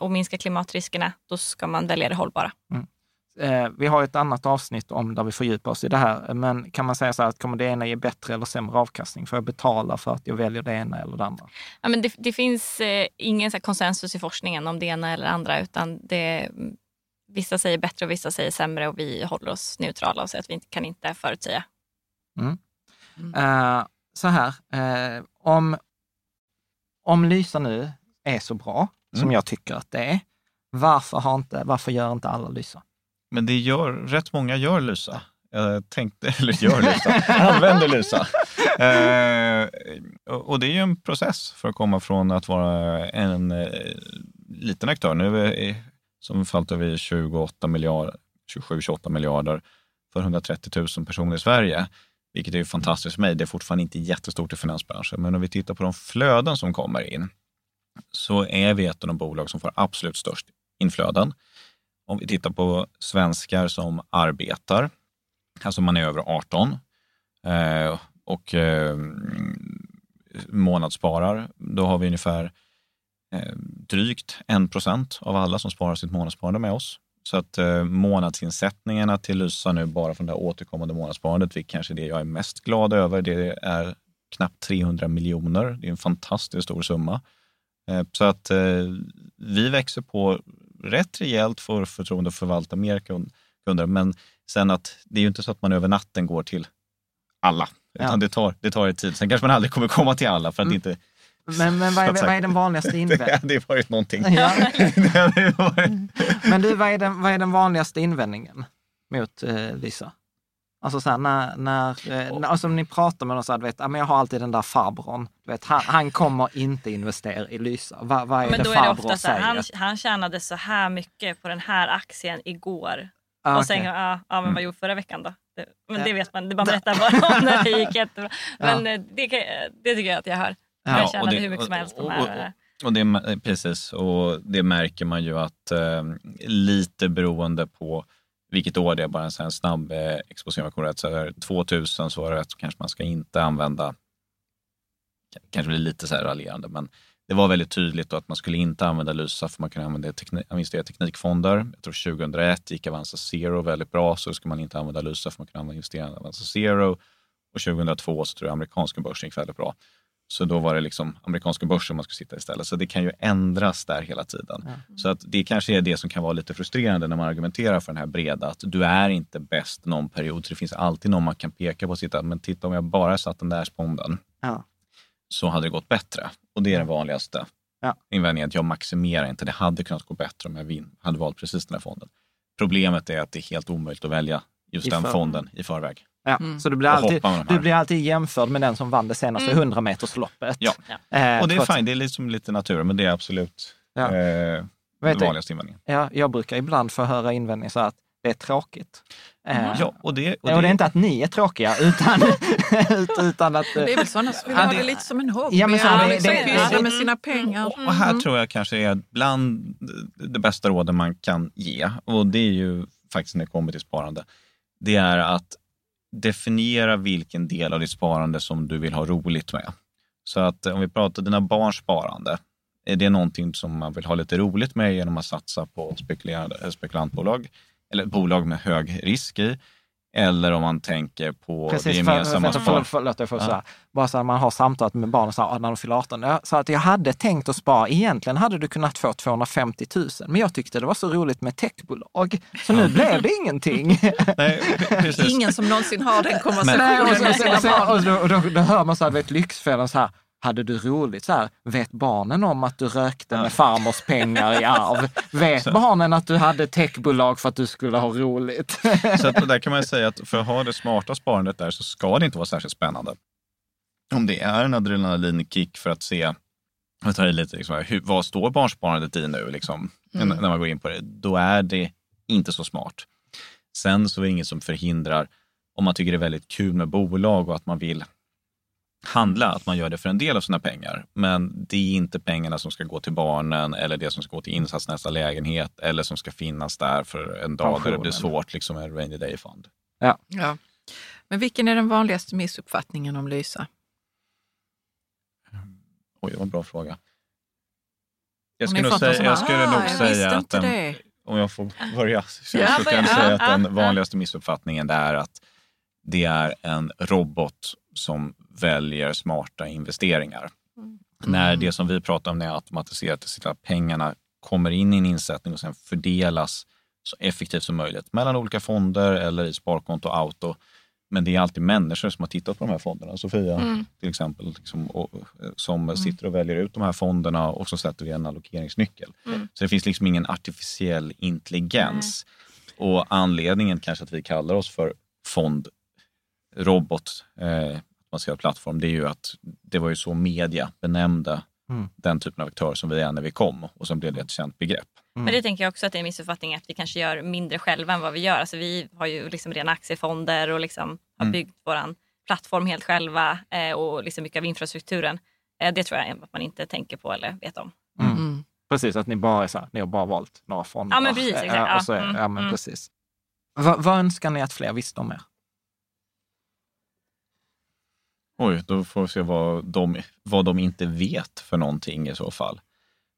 och minskar klimatriskerna, då ska man välja det hållbara. Eh, vi har ett annat avsnitt om där vi fördjupar oss i det här. Men kan man säga så här, att kommer det ena ge bättre eller sämre avkastning? Får jag betala för att jag väljer det ena eller det andra? Ja, men det, det finns eh, ingen så konsensus i forskningen om det ena eller andra, utan det, mm, vissa säger bättre och vissa säger sämre och vi håller oss neutrala och säger att vi inte, kan inte förutsäga. Eh, så här, eh, om, om Lysa nu är så bra som Mm. jag tycker att det är, varför, har inte, varför gör inte alla Lysa? Men det gör, rätt många gör Lysa. Jag tänkte, eller gör Lysa, använder Lysa. Eh, och det är ju en process för att komma från att vara en eh, liten aktör. Nu är som förvaltar vi 28 miljarder, 27-28 miljarder för 130 000 personer i Sverige. Vilket är fantastiskt för mig. Det är fortfarande inte jättestort i finansbranschen. Men om vi tittar på de flöden som kommer in så är vi ett av de bolag som får absolut störst inflöden. Om vi tittar på svenskar som arbetar, alltså man är över 18 eh, och eh, månadssparar, då har vi ungefär eh, drygt 1 procent av alla som sparar sitt månadssparande med oss. Så att eh, månadsinsättningarna till Lysa nu bara från det här återkommande månadssparandet, vilket kanske är det jag är mest glad över, det är knappt 300 miljoner. Det är en fantastiskt stor summa. Eh, Så att eh, vi växer på rätt rejält för förtroende att förvalta mer kund- kunder. Men sen att det är ju inte så att man över natten går till alla. Utan Ja. det, tar, det tar ett tid. Sen kanske man aldrig kommer komma till alla för att Mm. inte... Men, men vad, är, vad är den vanligaste Det invändningen? hade varit någonting. Ja. Det varit- Men du, vad är den, vad är den vanligaste invändningen mot eh, Lysa? Alltså så här, när, när, eh, när alltså om ni pratar med någon så här, du vet, ja, men jag har alltid den där farbrorn, du vet, han, han kommer inte investera i Lysa. Va, vad är Men det då är det ofta så här, han, han tjänade så här mycket på den här aktien igår. Ah, och sen, okej. ja, ja, men Mm. vad gjorde förra veckan då? jätte... Men det vet man, man berättar bara om när det gick jättebra. Men eh, det, det tycker jag att jag hör. Ja, jag tjänade det- hur mycket som helst på de och- här. Och det, precis, och det märker man ju att eh, lite beroende på vilket år det är, bara en sån här snabb eh, exposé om jag kommer rätt, så är det 2000 så var det rätt så kanske man ska inte använda, kanske blir lite så här raljerande, men det var väldigt tydligt då att man skulle inte använda Lysa för man kunde använda teknik, investera i teknikfonder. Jag tror 2001 gick Avanza Zero väldigt bra, så ska man inte använda Lysa för man kunde investera i Avanza Zero. Och 2002 så tror jag amerikanska börsen gick väldigt bra. Så då var det liksom amerikanska börsen man skulle sitta istället. Så det kan ju ändras där hela tiden. Så att det kanske är det som kan vara lite frustrerande när man argumenterar för den här breda, att du är inte bäst någon period. Så det finns alltid någon man kan peka på och sitta, men titta om jag bara satt den där sponden Ja. så hade det gått bättre. Och det är den vanligaste Ja. invändningen, att jag maximerar inte. Det hade kunnat gå bättre om jag hade valt precis den här fonden. Problemet är att det är helt omöjligt att välja just I den för- fonden i förväg. Ja, Mm. Så du blir, Och alltid, du blir alltid jämförd med den som vann det senaste 100 metersloppet. Ja. Eh, Och det är fint, det är liksom lite natur, men det är absolut Ja. eh, den Vet du- vanligaste invändningen. Ja, jag brukar ibland få höra invändningar så att det är tråkigt. Eh, Ja, och det, och, det är inte att ni är tråkiga, utan, ut- utan att... Det är väl sådana som vill ha det- det lite som en hobby. Ja, men så- Ja, det- liksom det- det- med sina pengar. Och här tror jag kanske är bland det bästa råden man kan ge, och det är ju faktiskt när det kommer till sparande, det är att definiera vilken del av ditt sparande som du vill ha roligt med. Så att om vi pratar dina barns sparande, är det någonting som man vill ha lite roligt med genom att satsa på spekulerande- spekulantbolag eller bolag med hög risk i? Eller om man tänker på det Precis, för, gemensamma för, för, för, förlåt, jag får Ja. säga. Bara så att man har samtalat med barnen så här, ah, när de fyller 18. Jag sa att jag hade tänkt att spara, egentligen hade du kunnat få 250 000, men jag tyckte det var så roligt med techbolag. Så nu blev det ingenting. Nej. Ingen som någonsin har den konversationen och, så, och, så, och, då, och då, då hör man så här, vet, Lyxfällan så här, hade du roligt så här, vet barnen om att du rökte med farmors pengar i arv? Vet barnen att du hade techbolag för att du skulle ha roligt? Så att där kan man säga att för att ha det smarta sparandet där så ska det inte vara särskilt spännande. Om det är en adrenalinkick för att se, jag tar i lite, liksom, hur, vad står barnsparandet i nu liksom, Mm. när man går in på det, då är det inte så smart. Sen så är det inget som förhindrar, om man tycker det är väldigt kul med bolag och att man vill handla, att man gör det för en del av sina pengar. Men det är inte pengarna som ska gå till barnen eller det som ska gå till insats nästa lägenhet eller som ska finnas där för en dag där det blir Pensionen. svårt, liksom en rainy day fund. Ja. Men vilken är den vanligaste missuppfattningen om Lysa? Oj, det var en bra fråga. Jag skulle nog säga, jag skulle "Ah, nog jag säga att den, det." om jag får börja, så, Ja, så kan jag säga att Ja, den ja. vanligaste missuppfattningen är att det är en robot som väljer smarta investeringar. När det som vi pratar om är automatiserat, så att pengarna kommer in i en insättning och sen fördelas så effektivt som möjligt mellan olika fonder eller i sparkonto och auto. Men det är alltid människor som har tittat på de här fonderna. Sofia till exempel, liksom, och, som sitter och väljer ut de här fonderna och så sätter vi en allokeringsnyckel. Så det finns liksom ingen artificiell intelligens. Och anledningen kanske att vi kallar oss för fondrobot, eh, baserad plattform, det är ju att det var ju så media benämnde Mm. den typen av aktör som vi är när vi kom och sen blev det ett känt begrepp. Men det tänker jag också att det är en missuppfattning att vi kanske gör mindre själva än vad vi gör. Alltså vi har ju liksom rena aktiefonder och liksom har Mm. byggt vår plattform helt själva eh, och liksom mycket av infrastrukturen. Eh, det tror jag att man inte tänker på eller vet om. Mm. Precis, att ni bara är så här, ni har bara valt några fonder. Ja, men precis, exakt. Ja, och så, Ja, är- mm, men mm. precis. Vad önskar ni att fler visste om er? Oj, då får vi se vad de, vad de inte vet för någonting i så fall.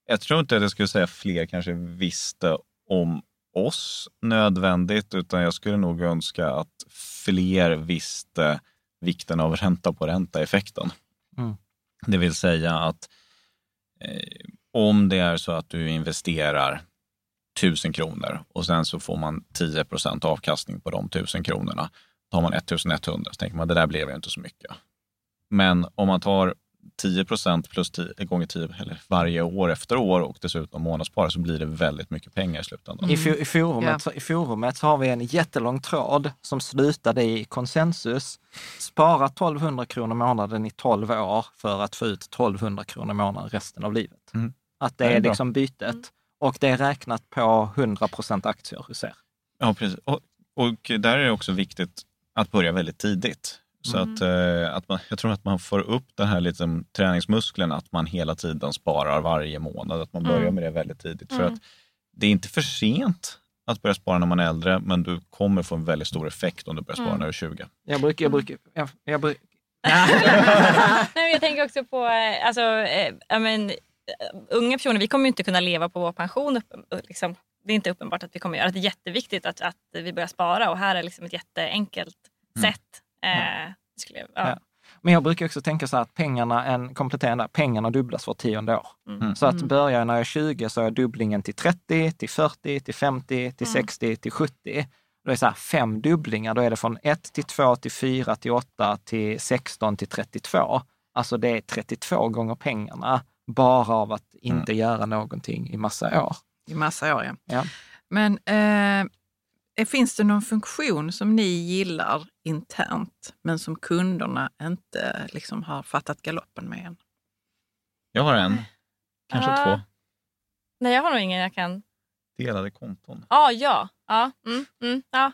Jag tror inte att jag skulle säga fler kanske visste om oss nödvändigt, utan jag skulle nog önska att fler visste vikten av ränta på ränta-effekten. Mm. Det vill säga att eh, om det är så att du investerar 1000 kronor och sen så får man 10 procent avkastning på de 1000 kronorna. Då har man 1100 så tänker man det där blev ju inte så mycket. Men om man tar 10 procent plus 10, gånger 10 eller varje år efter år och dessutom månadssparar så blir det väldigt mycket pengar i slutändan. I, for, i, forumet, Ja. så, I forumet så har vi en jättelång tråd som slutade i konsensus. Spara 1200 kronor i månaden i 12 år för att få ut 1200 kronor i månaden resten av livet. Mm. Att det Det är är bra. liksom bytet. Och det är räknat på 100 procent aktier hos er. Ja, precis. Och, och där är det också viktigt att börja väldigt tidigt. Så Mm. att, eh, att man, jag tror att man får upp den här liksom, träningsmuskeln, att man hela tiden sparar varje månad. Att man börjar Mm. med det väldigt tidigt. För Mm. att det är inte för sent att börja spara när man är äldre, men du kommer få en väldigt stor effekt om du börjar spara Mm. när du är 20. Jag brukar, jag brukar, jag, jag brukar Nej, men jag tänker också på, eh, alltså, eh, ja, men, eh, unga personer, vi kommer ju inte kunna leva på vår pension. Liksom, det är inte uppenbart att vi kommer göra det. Det är jätteviktigt att, att vi börjar spara och här är liksom ett jätteenkelt Mm. sätt. Eh, skulle jag, ja. Ja. Men jag brukar också tänka så här att pengarna, en kompletterande, pengarna dubblas var tionde år. Mm. Så att börjar jag när jag är 20 så är dubblingen till 30, till 40, till 50, till Mm. 60, till 70. Då är det så här fem dubblingar. Då är det från 1 till 2 till 4 till 8 till 16 till 32. Alltså det är 32 gånger pengarna bara av att inte göra någonting i massa år. I massa år, ja. Ja. Men eh, finns det någon funktion som ni gillar internt, men som kunderna inte liksom har fattat galoppen med än? Jag har en, kanske Ah. två, Nej, jag har nog ingen jag kan... delade konton. Ah, ja, ja. Mm, mm, ja.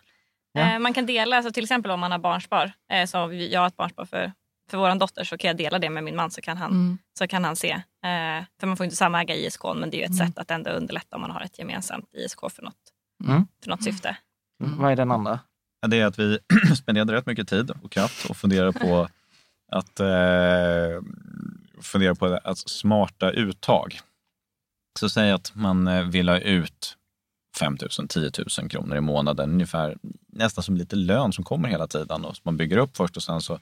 Ja. Eh, man kan dela, alltså till exempel om man har barnspar. Eh, så jag har ett barnspar för, för vår dotter så kan jag dela det med min man så kan han, Mm. så kan han se. Eh, för man får inte samäga ISK men det är ju ett Mm. sätt att ändå underlätta om man har ett gemensamt ISK för något, Mm. för något syfte. Mm. Vad är den andra? Det är att vi spenderade rätt mycket tid och kraft och funderade på att eh, fundera på att smarta uttag. Så säg att man eh, vill ha ut 5 000, 10 000 kronor i månaden, ungefär nästan som lite lön som kommer hela tiden och som man bygger upp först och sen så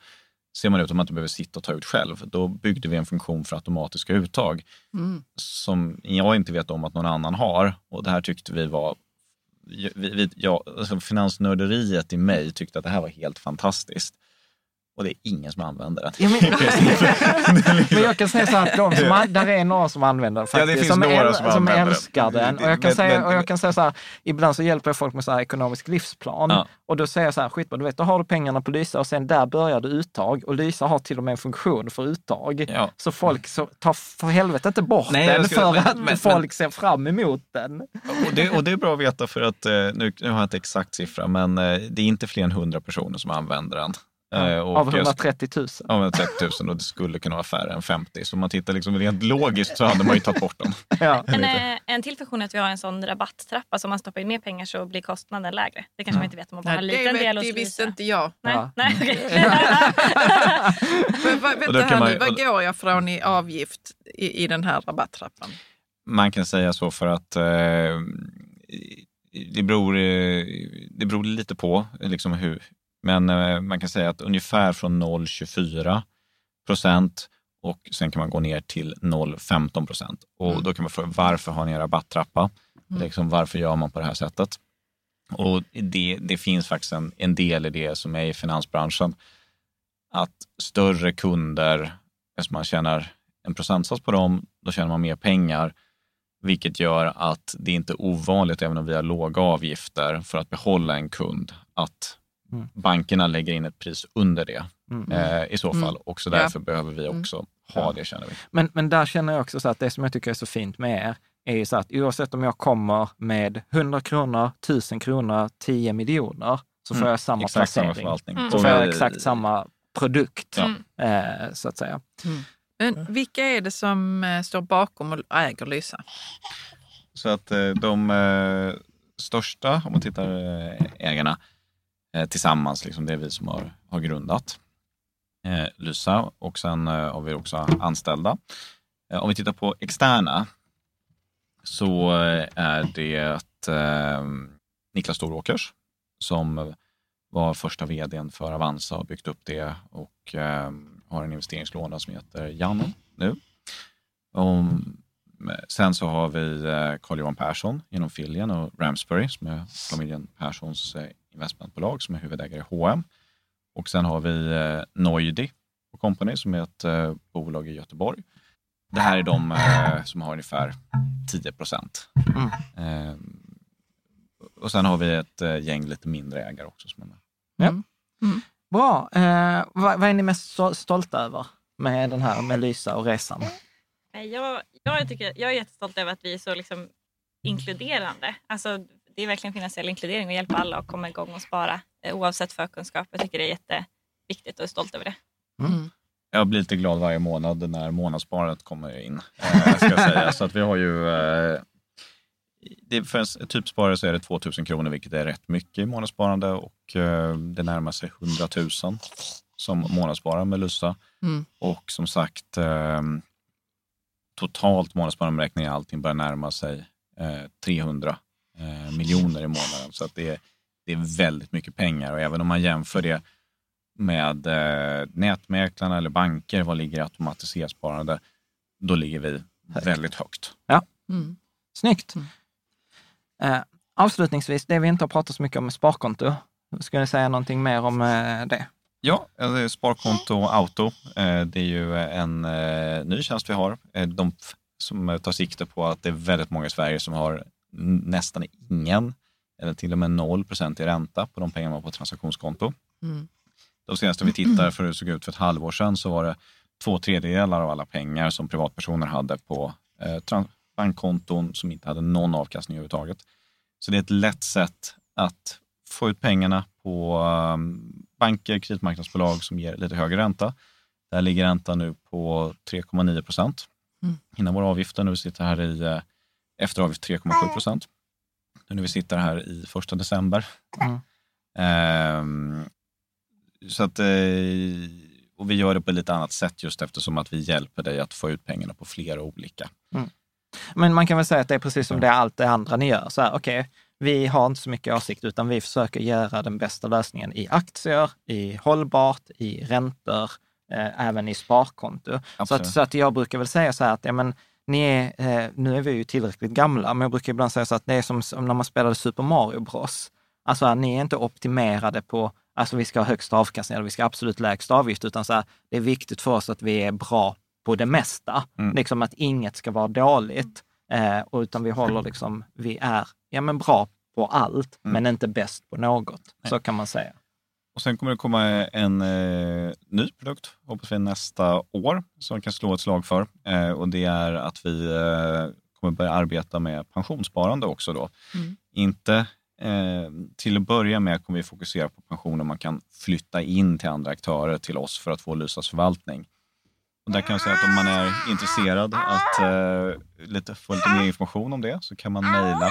ser man ut om man inte behöver sitta och ta ut själv. Då byggde vi en funktion för automatiska uttag Mm. som jag inte vet om att någon annan har. Och det här tyckte vi var, vi, vi, ja, alltså finansnörderiet i mig tyckte att det här var helt fantastiskt. Och det är ingen som använder den. Ja, men, men jag kan säga så här att de som, där är några som använder den Ja, det faktiskt. finns som, några äl- som som använder den. älskar den. Och jag, kan Men- säga, och jag kan säga så här, ibland så hjälper jag folk med så här ekonomisk livsplan. Ja. Och då säger jag så här, skitbra, du vet, då har du pengarna på Lysa och sen där börjar du uttag. Och Lysa har till och med en funktion för uttag. Ja. Så folk så, tar för helvete inte bort Nej, den ska- för att men- folk ser fram emot den. Och det, och det är bra att veta för att, eh, nu, nu har jag inte exakt siffra, men eh, det är inte fler än 100 personer som använder den. Eh, och Av jag- 130 000. Ja, men 30 000 och det skulle kunna vara färre än 50. Så om man tittar liksom rent logiskt så hade man ju tagit bort den. Ja. En, eh, en till funktion är att vi har en sån rabatttrappa så om man stoppar in mer pengar så blir kostnaden lägre. Det kanske man inte vet om man bara har en liten det del vet, hos det visste inte jag. Nej, Ja. nej, okej. Men, vad, vänta här man nu, vad går jag från i avgift i, i den här rabatttrappan? Man kan säga så för att eh, det, beror, eh, det beror lite på liksom hur, men eh, man kan säga att ungefär från 0,24 procent och sen kan man gå ner till 0,15 procent. Och då kan man fråga varför har ni en rabatttrappa? Liksom, varför gör man på det här sättet? Och det, det finns faktiskt en, en del i det som är i finansbranschen. Att större kunder, eftersom man tjänar en procentsats på dem, då tjänar man mer pengar. Vilket gör att det inte är ovanligt, även om vi har låga avgifter, för att behålla en kund, att Mm. bankerna lägger in ett pris under det Mm. eh, i så fall. Mm. Och så Ja. därför behöver vi Mm. också ha det, känner vi. Men, men där känner jag också så att det som jag tycker är så fint med er är ju så att oavsett om jag kommer med 100 kronor, 1000 kronor, 10 miljoner, så får Mm. jag samma Exakt samma placering. förvaltning. Mm. Så får jag exakt samma produkt, Mm. eh, så att säga. Men vilka är det som eh, står bakom och äger Lysa? Så att eh, de eh, största, om man tittar eh, ägarna, eh, Eh, tillsammans, liksom, det är vi som har, har grundat eh, Lysa och sen eh, har vi också anställda. Eh, om vi tittar på externa så eh, är det eh, Niklas Storåkers som var första vdn för Avanza och byggt upp det och eh, har en investeringslåda som heter Janne nu. Och, eh, sen så har vi eh, Carl-Johan Persson inom Filien och Ramsbury som är familjen Perssons eh, investmentbolag som är huvudägare i H&M. Och sen har vi eh, Noidi och Company som är ett eh, bolag i Göteborg. Det här är de eh, som har ungefär 10 procent. Mm. Eh, och sen har vi ett eh, gäng lite mindre ägare också som är med. Bra. Eh, vad, vad är ni mest stol- stolta över med den här med Lysa och resan? Nej, Jag, jag, tycker, jag är jättestolt över att vi är så liksom inkluderande. Alltså, det är verkligen finansiell inkludering och hjälpa alla att komma igång och spara eh, oavsett förkunskap. Jag tycker det är jätteviktigt och är stolt över det. Mm. Jag blir lite glad varje månad när månadssparandet kommer in. Eh, ska jag säga. Så att vi har ju, eh, det, för en typsparare så är det 2 000 kronor, vilket är rätt mycket i månadssparande och eh, det närmar sig 100 000 som månadssparare med Lussa. Mm. Och som sagt, eh, totalt månadsspararberäkning i allting börjar närma sig eh, 300 eh, miljoner i månaden. Så att det, är, det är väldigt mycket pengar och även om man jämför det med eh, nätmäklarna eller banker, vad ligger automatiserat sparande? Då ligger vi väldigt högt. Ja, mm. Snyggt. Mm. Eh, avslutningsvis, det vi inte har pratat så mycket om är sparkonto. Ska ni säga någonting mer om eh, det? Ja, Sparkonto Auto. Eh, det är ju en eh, ny tjänst vi har. Eh, de som tar sikte på att det är väldigt många i Sverige som har nästan ingen eller till och med 0 procent i ränta på de pengar man har på transaktionskonto. Mm. De senaste vi tittar för hur det såg ut för ett halvår sedan så var det två tredjedelar av alla pengar som privatpersoner hade på eh, bankkonton som inte hade någon avkastning överhuvudtaget. Så det är ett lätt sätt att få ut pengarna på um, banker, kreditmarknadsbolag som ger lite högre ränta. Där ligger räntan nu på 3,9 procent mm. innan våra avgifter. Nu sitter här i eh, efter avgift 3,7 procent. Nu när vi sitter här i första december. Mm. Um, så att, eh, och vi gör det på ett lite annat sätt just eftersom att vi hjälper dig att få ut pengarna på flera olika. Mm. Men man kan väl säga att det är precis som det är allt det andra ni gör. Så här, okay, vi har inte så mycket åsikt, utan vi försöker göra den bästa lösningen i aktier, i hållbart, i räntor, eh, även i sparkonto. Så att, så att jag brukar väl säga så här att ja, men, ni är, eh, nu är vi ju tillräckligt gamla, men jag brukar ibland säga så att det är som, som när man spelade Super Mario Bros. Alltså, ni är inte optimerade på alltså vi ska ha högst avkastning eller vi ska ha absolut lägst avgift, utan så här, det är viktigt för oss att vi är bra på det mesta. Mm. Liksom att inget ska vara dåligt, eh, utan vi håller liksom, vi är ja, men bra på allt, mm. men inte bäst på något. Nej. Så kan man säga. Och sen kommer det komma en eh, ny produkt, hoppas vi nästa år, som vi kan slå ett slag för. Eh, och det är att vi eh, kommer börja arbeta med pensionssparande också då. Mm. Inte Eh, till att börja med kommer vi fokusera på pensioner man kan flytta in till andra aktörer till oss för att få Lysas förvaltning. Och där kan jag säga att om man är intresserad att eh, lite, få lite mer information om det så kan man mejla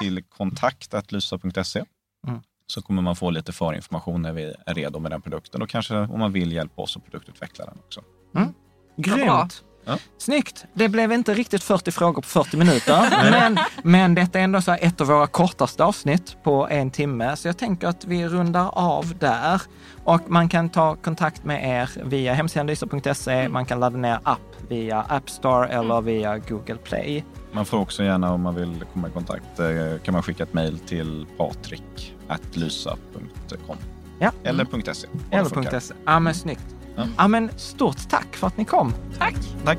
till kontakt.lysa.se. Mm. Så kommer man få lite förinformation när vi är redo med den produkten och kanske om man vill hjälpa oss att produktutveckla den också. Mm. Grymt! Ja. Snyggt! Det blev inte riktigt 40 frågor på 40 minuter, men, men detta är ändå så ett av våra kortaste avsnitt på en timme, så jag tänker att vi rundar av där. Och man kan ta kontakt med er via hemsidan lysa.se, mm. man kan ladda ner app via App Store eller via Google Play. Man får också gärna, om man vill komma i kontakt, eh, kan man skicka ett mejl till patrik.lysa.com. Ja. Eller mm. .se. Eller .se. Ja, men snyggt. Ja. ja, men stort tack för att ni kom. Tack. Tack.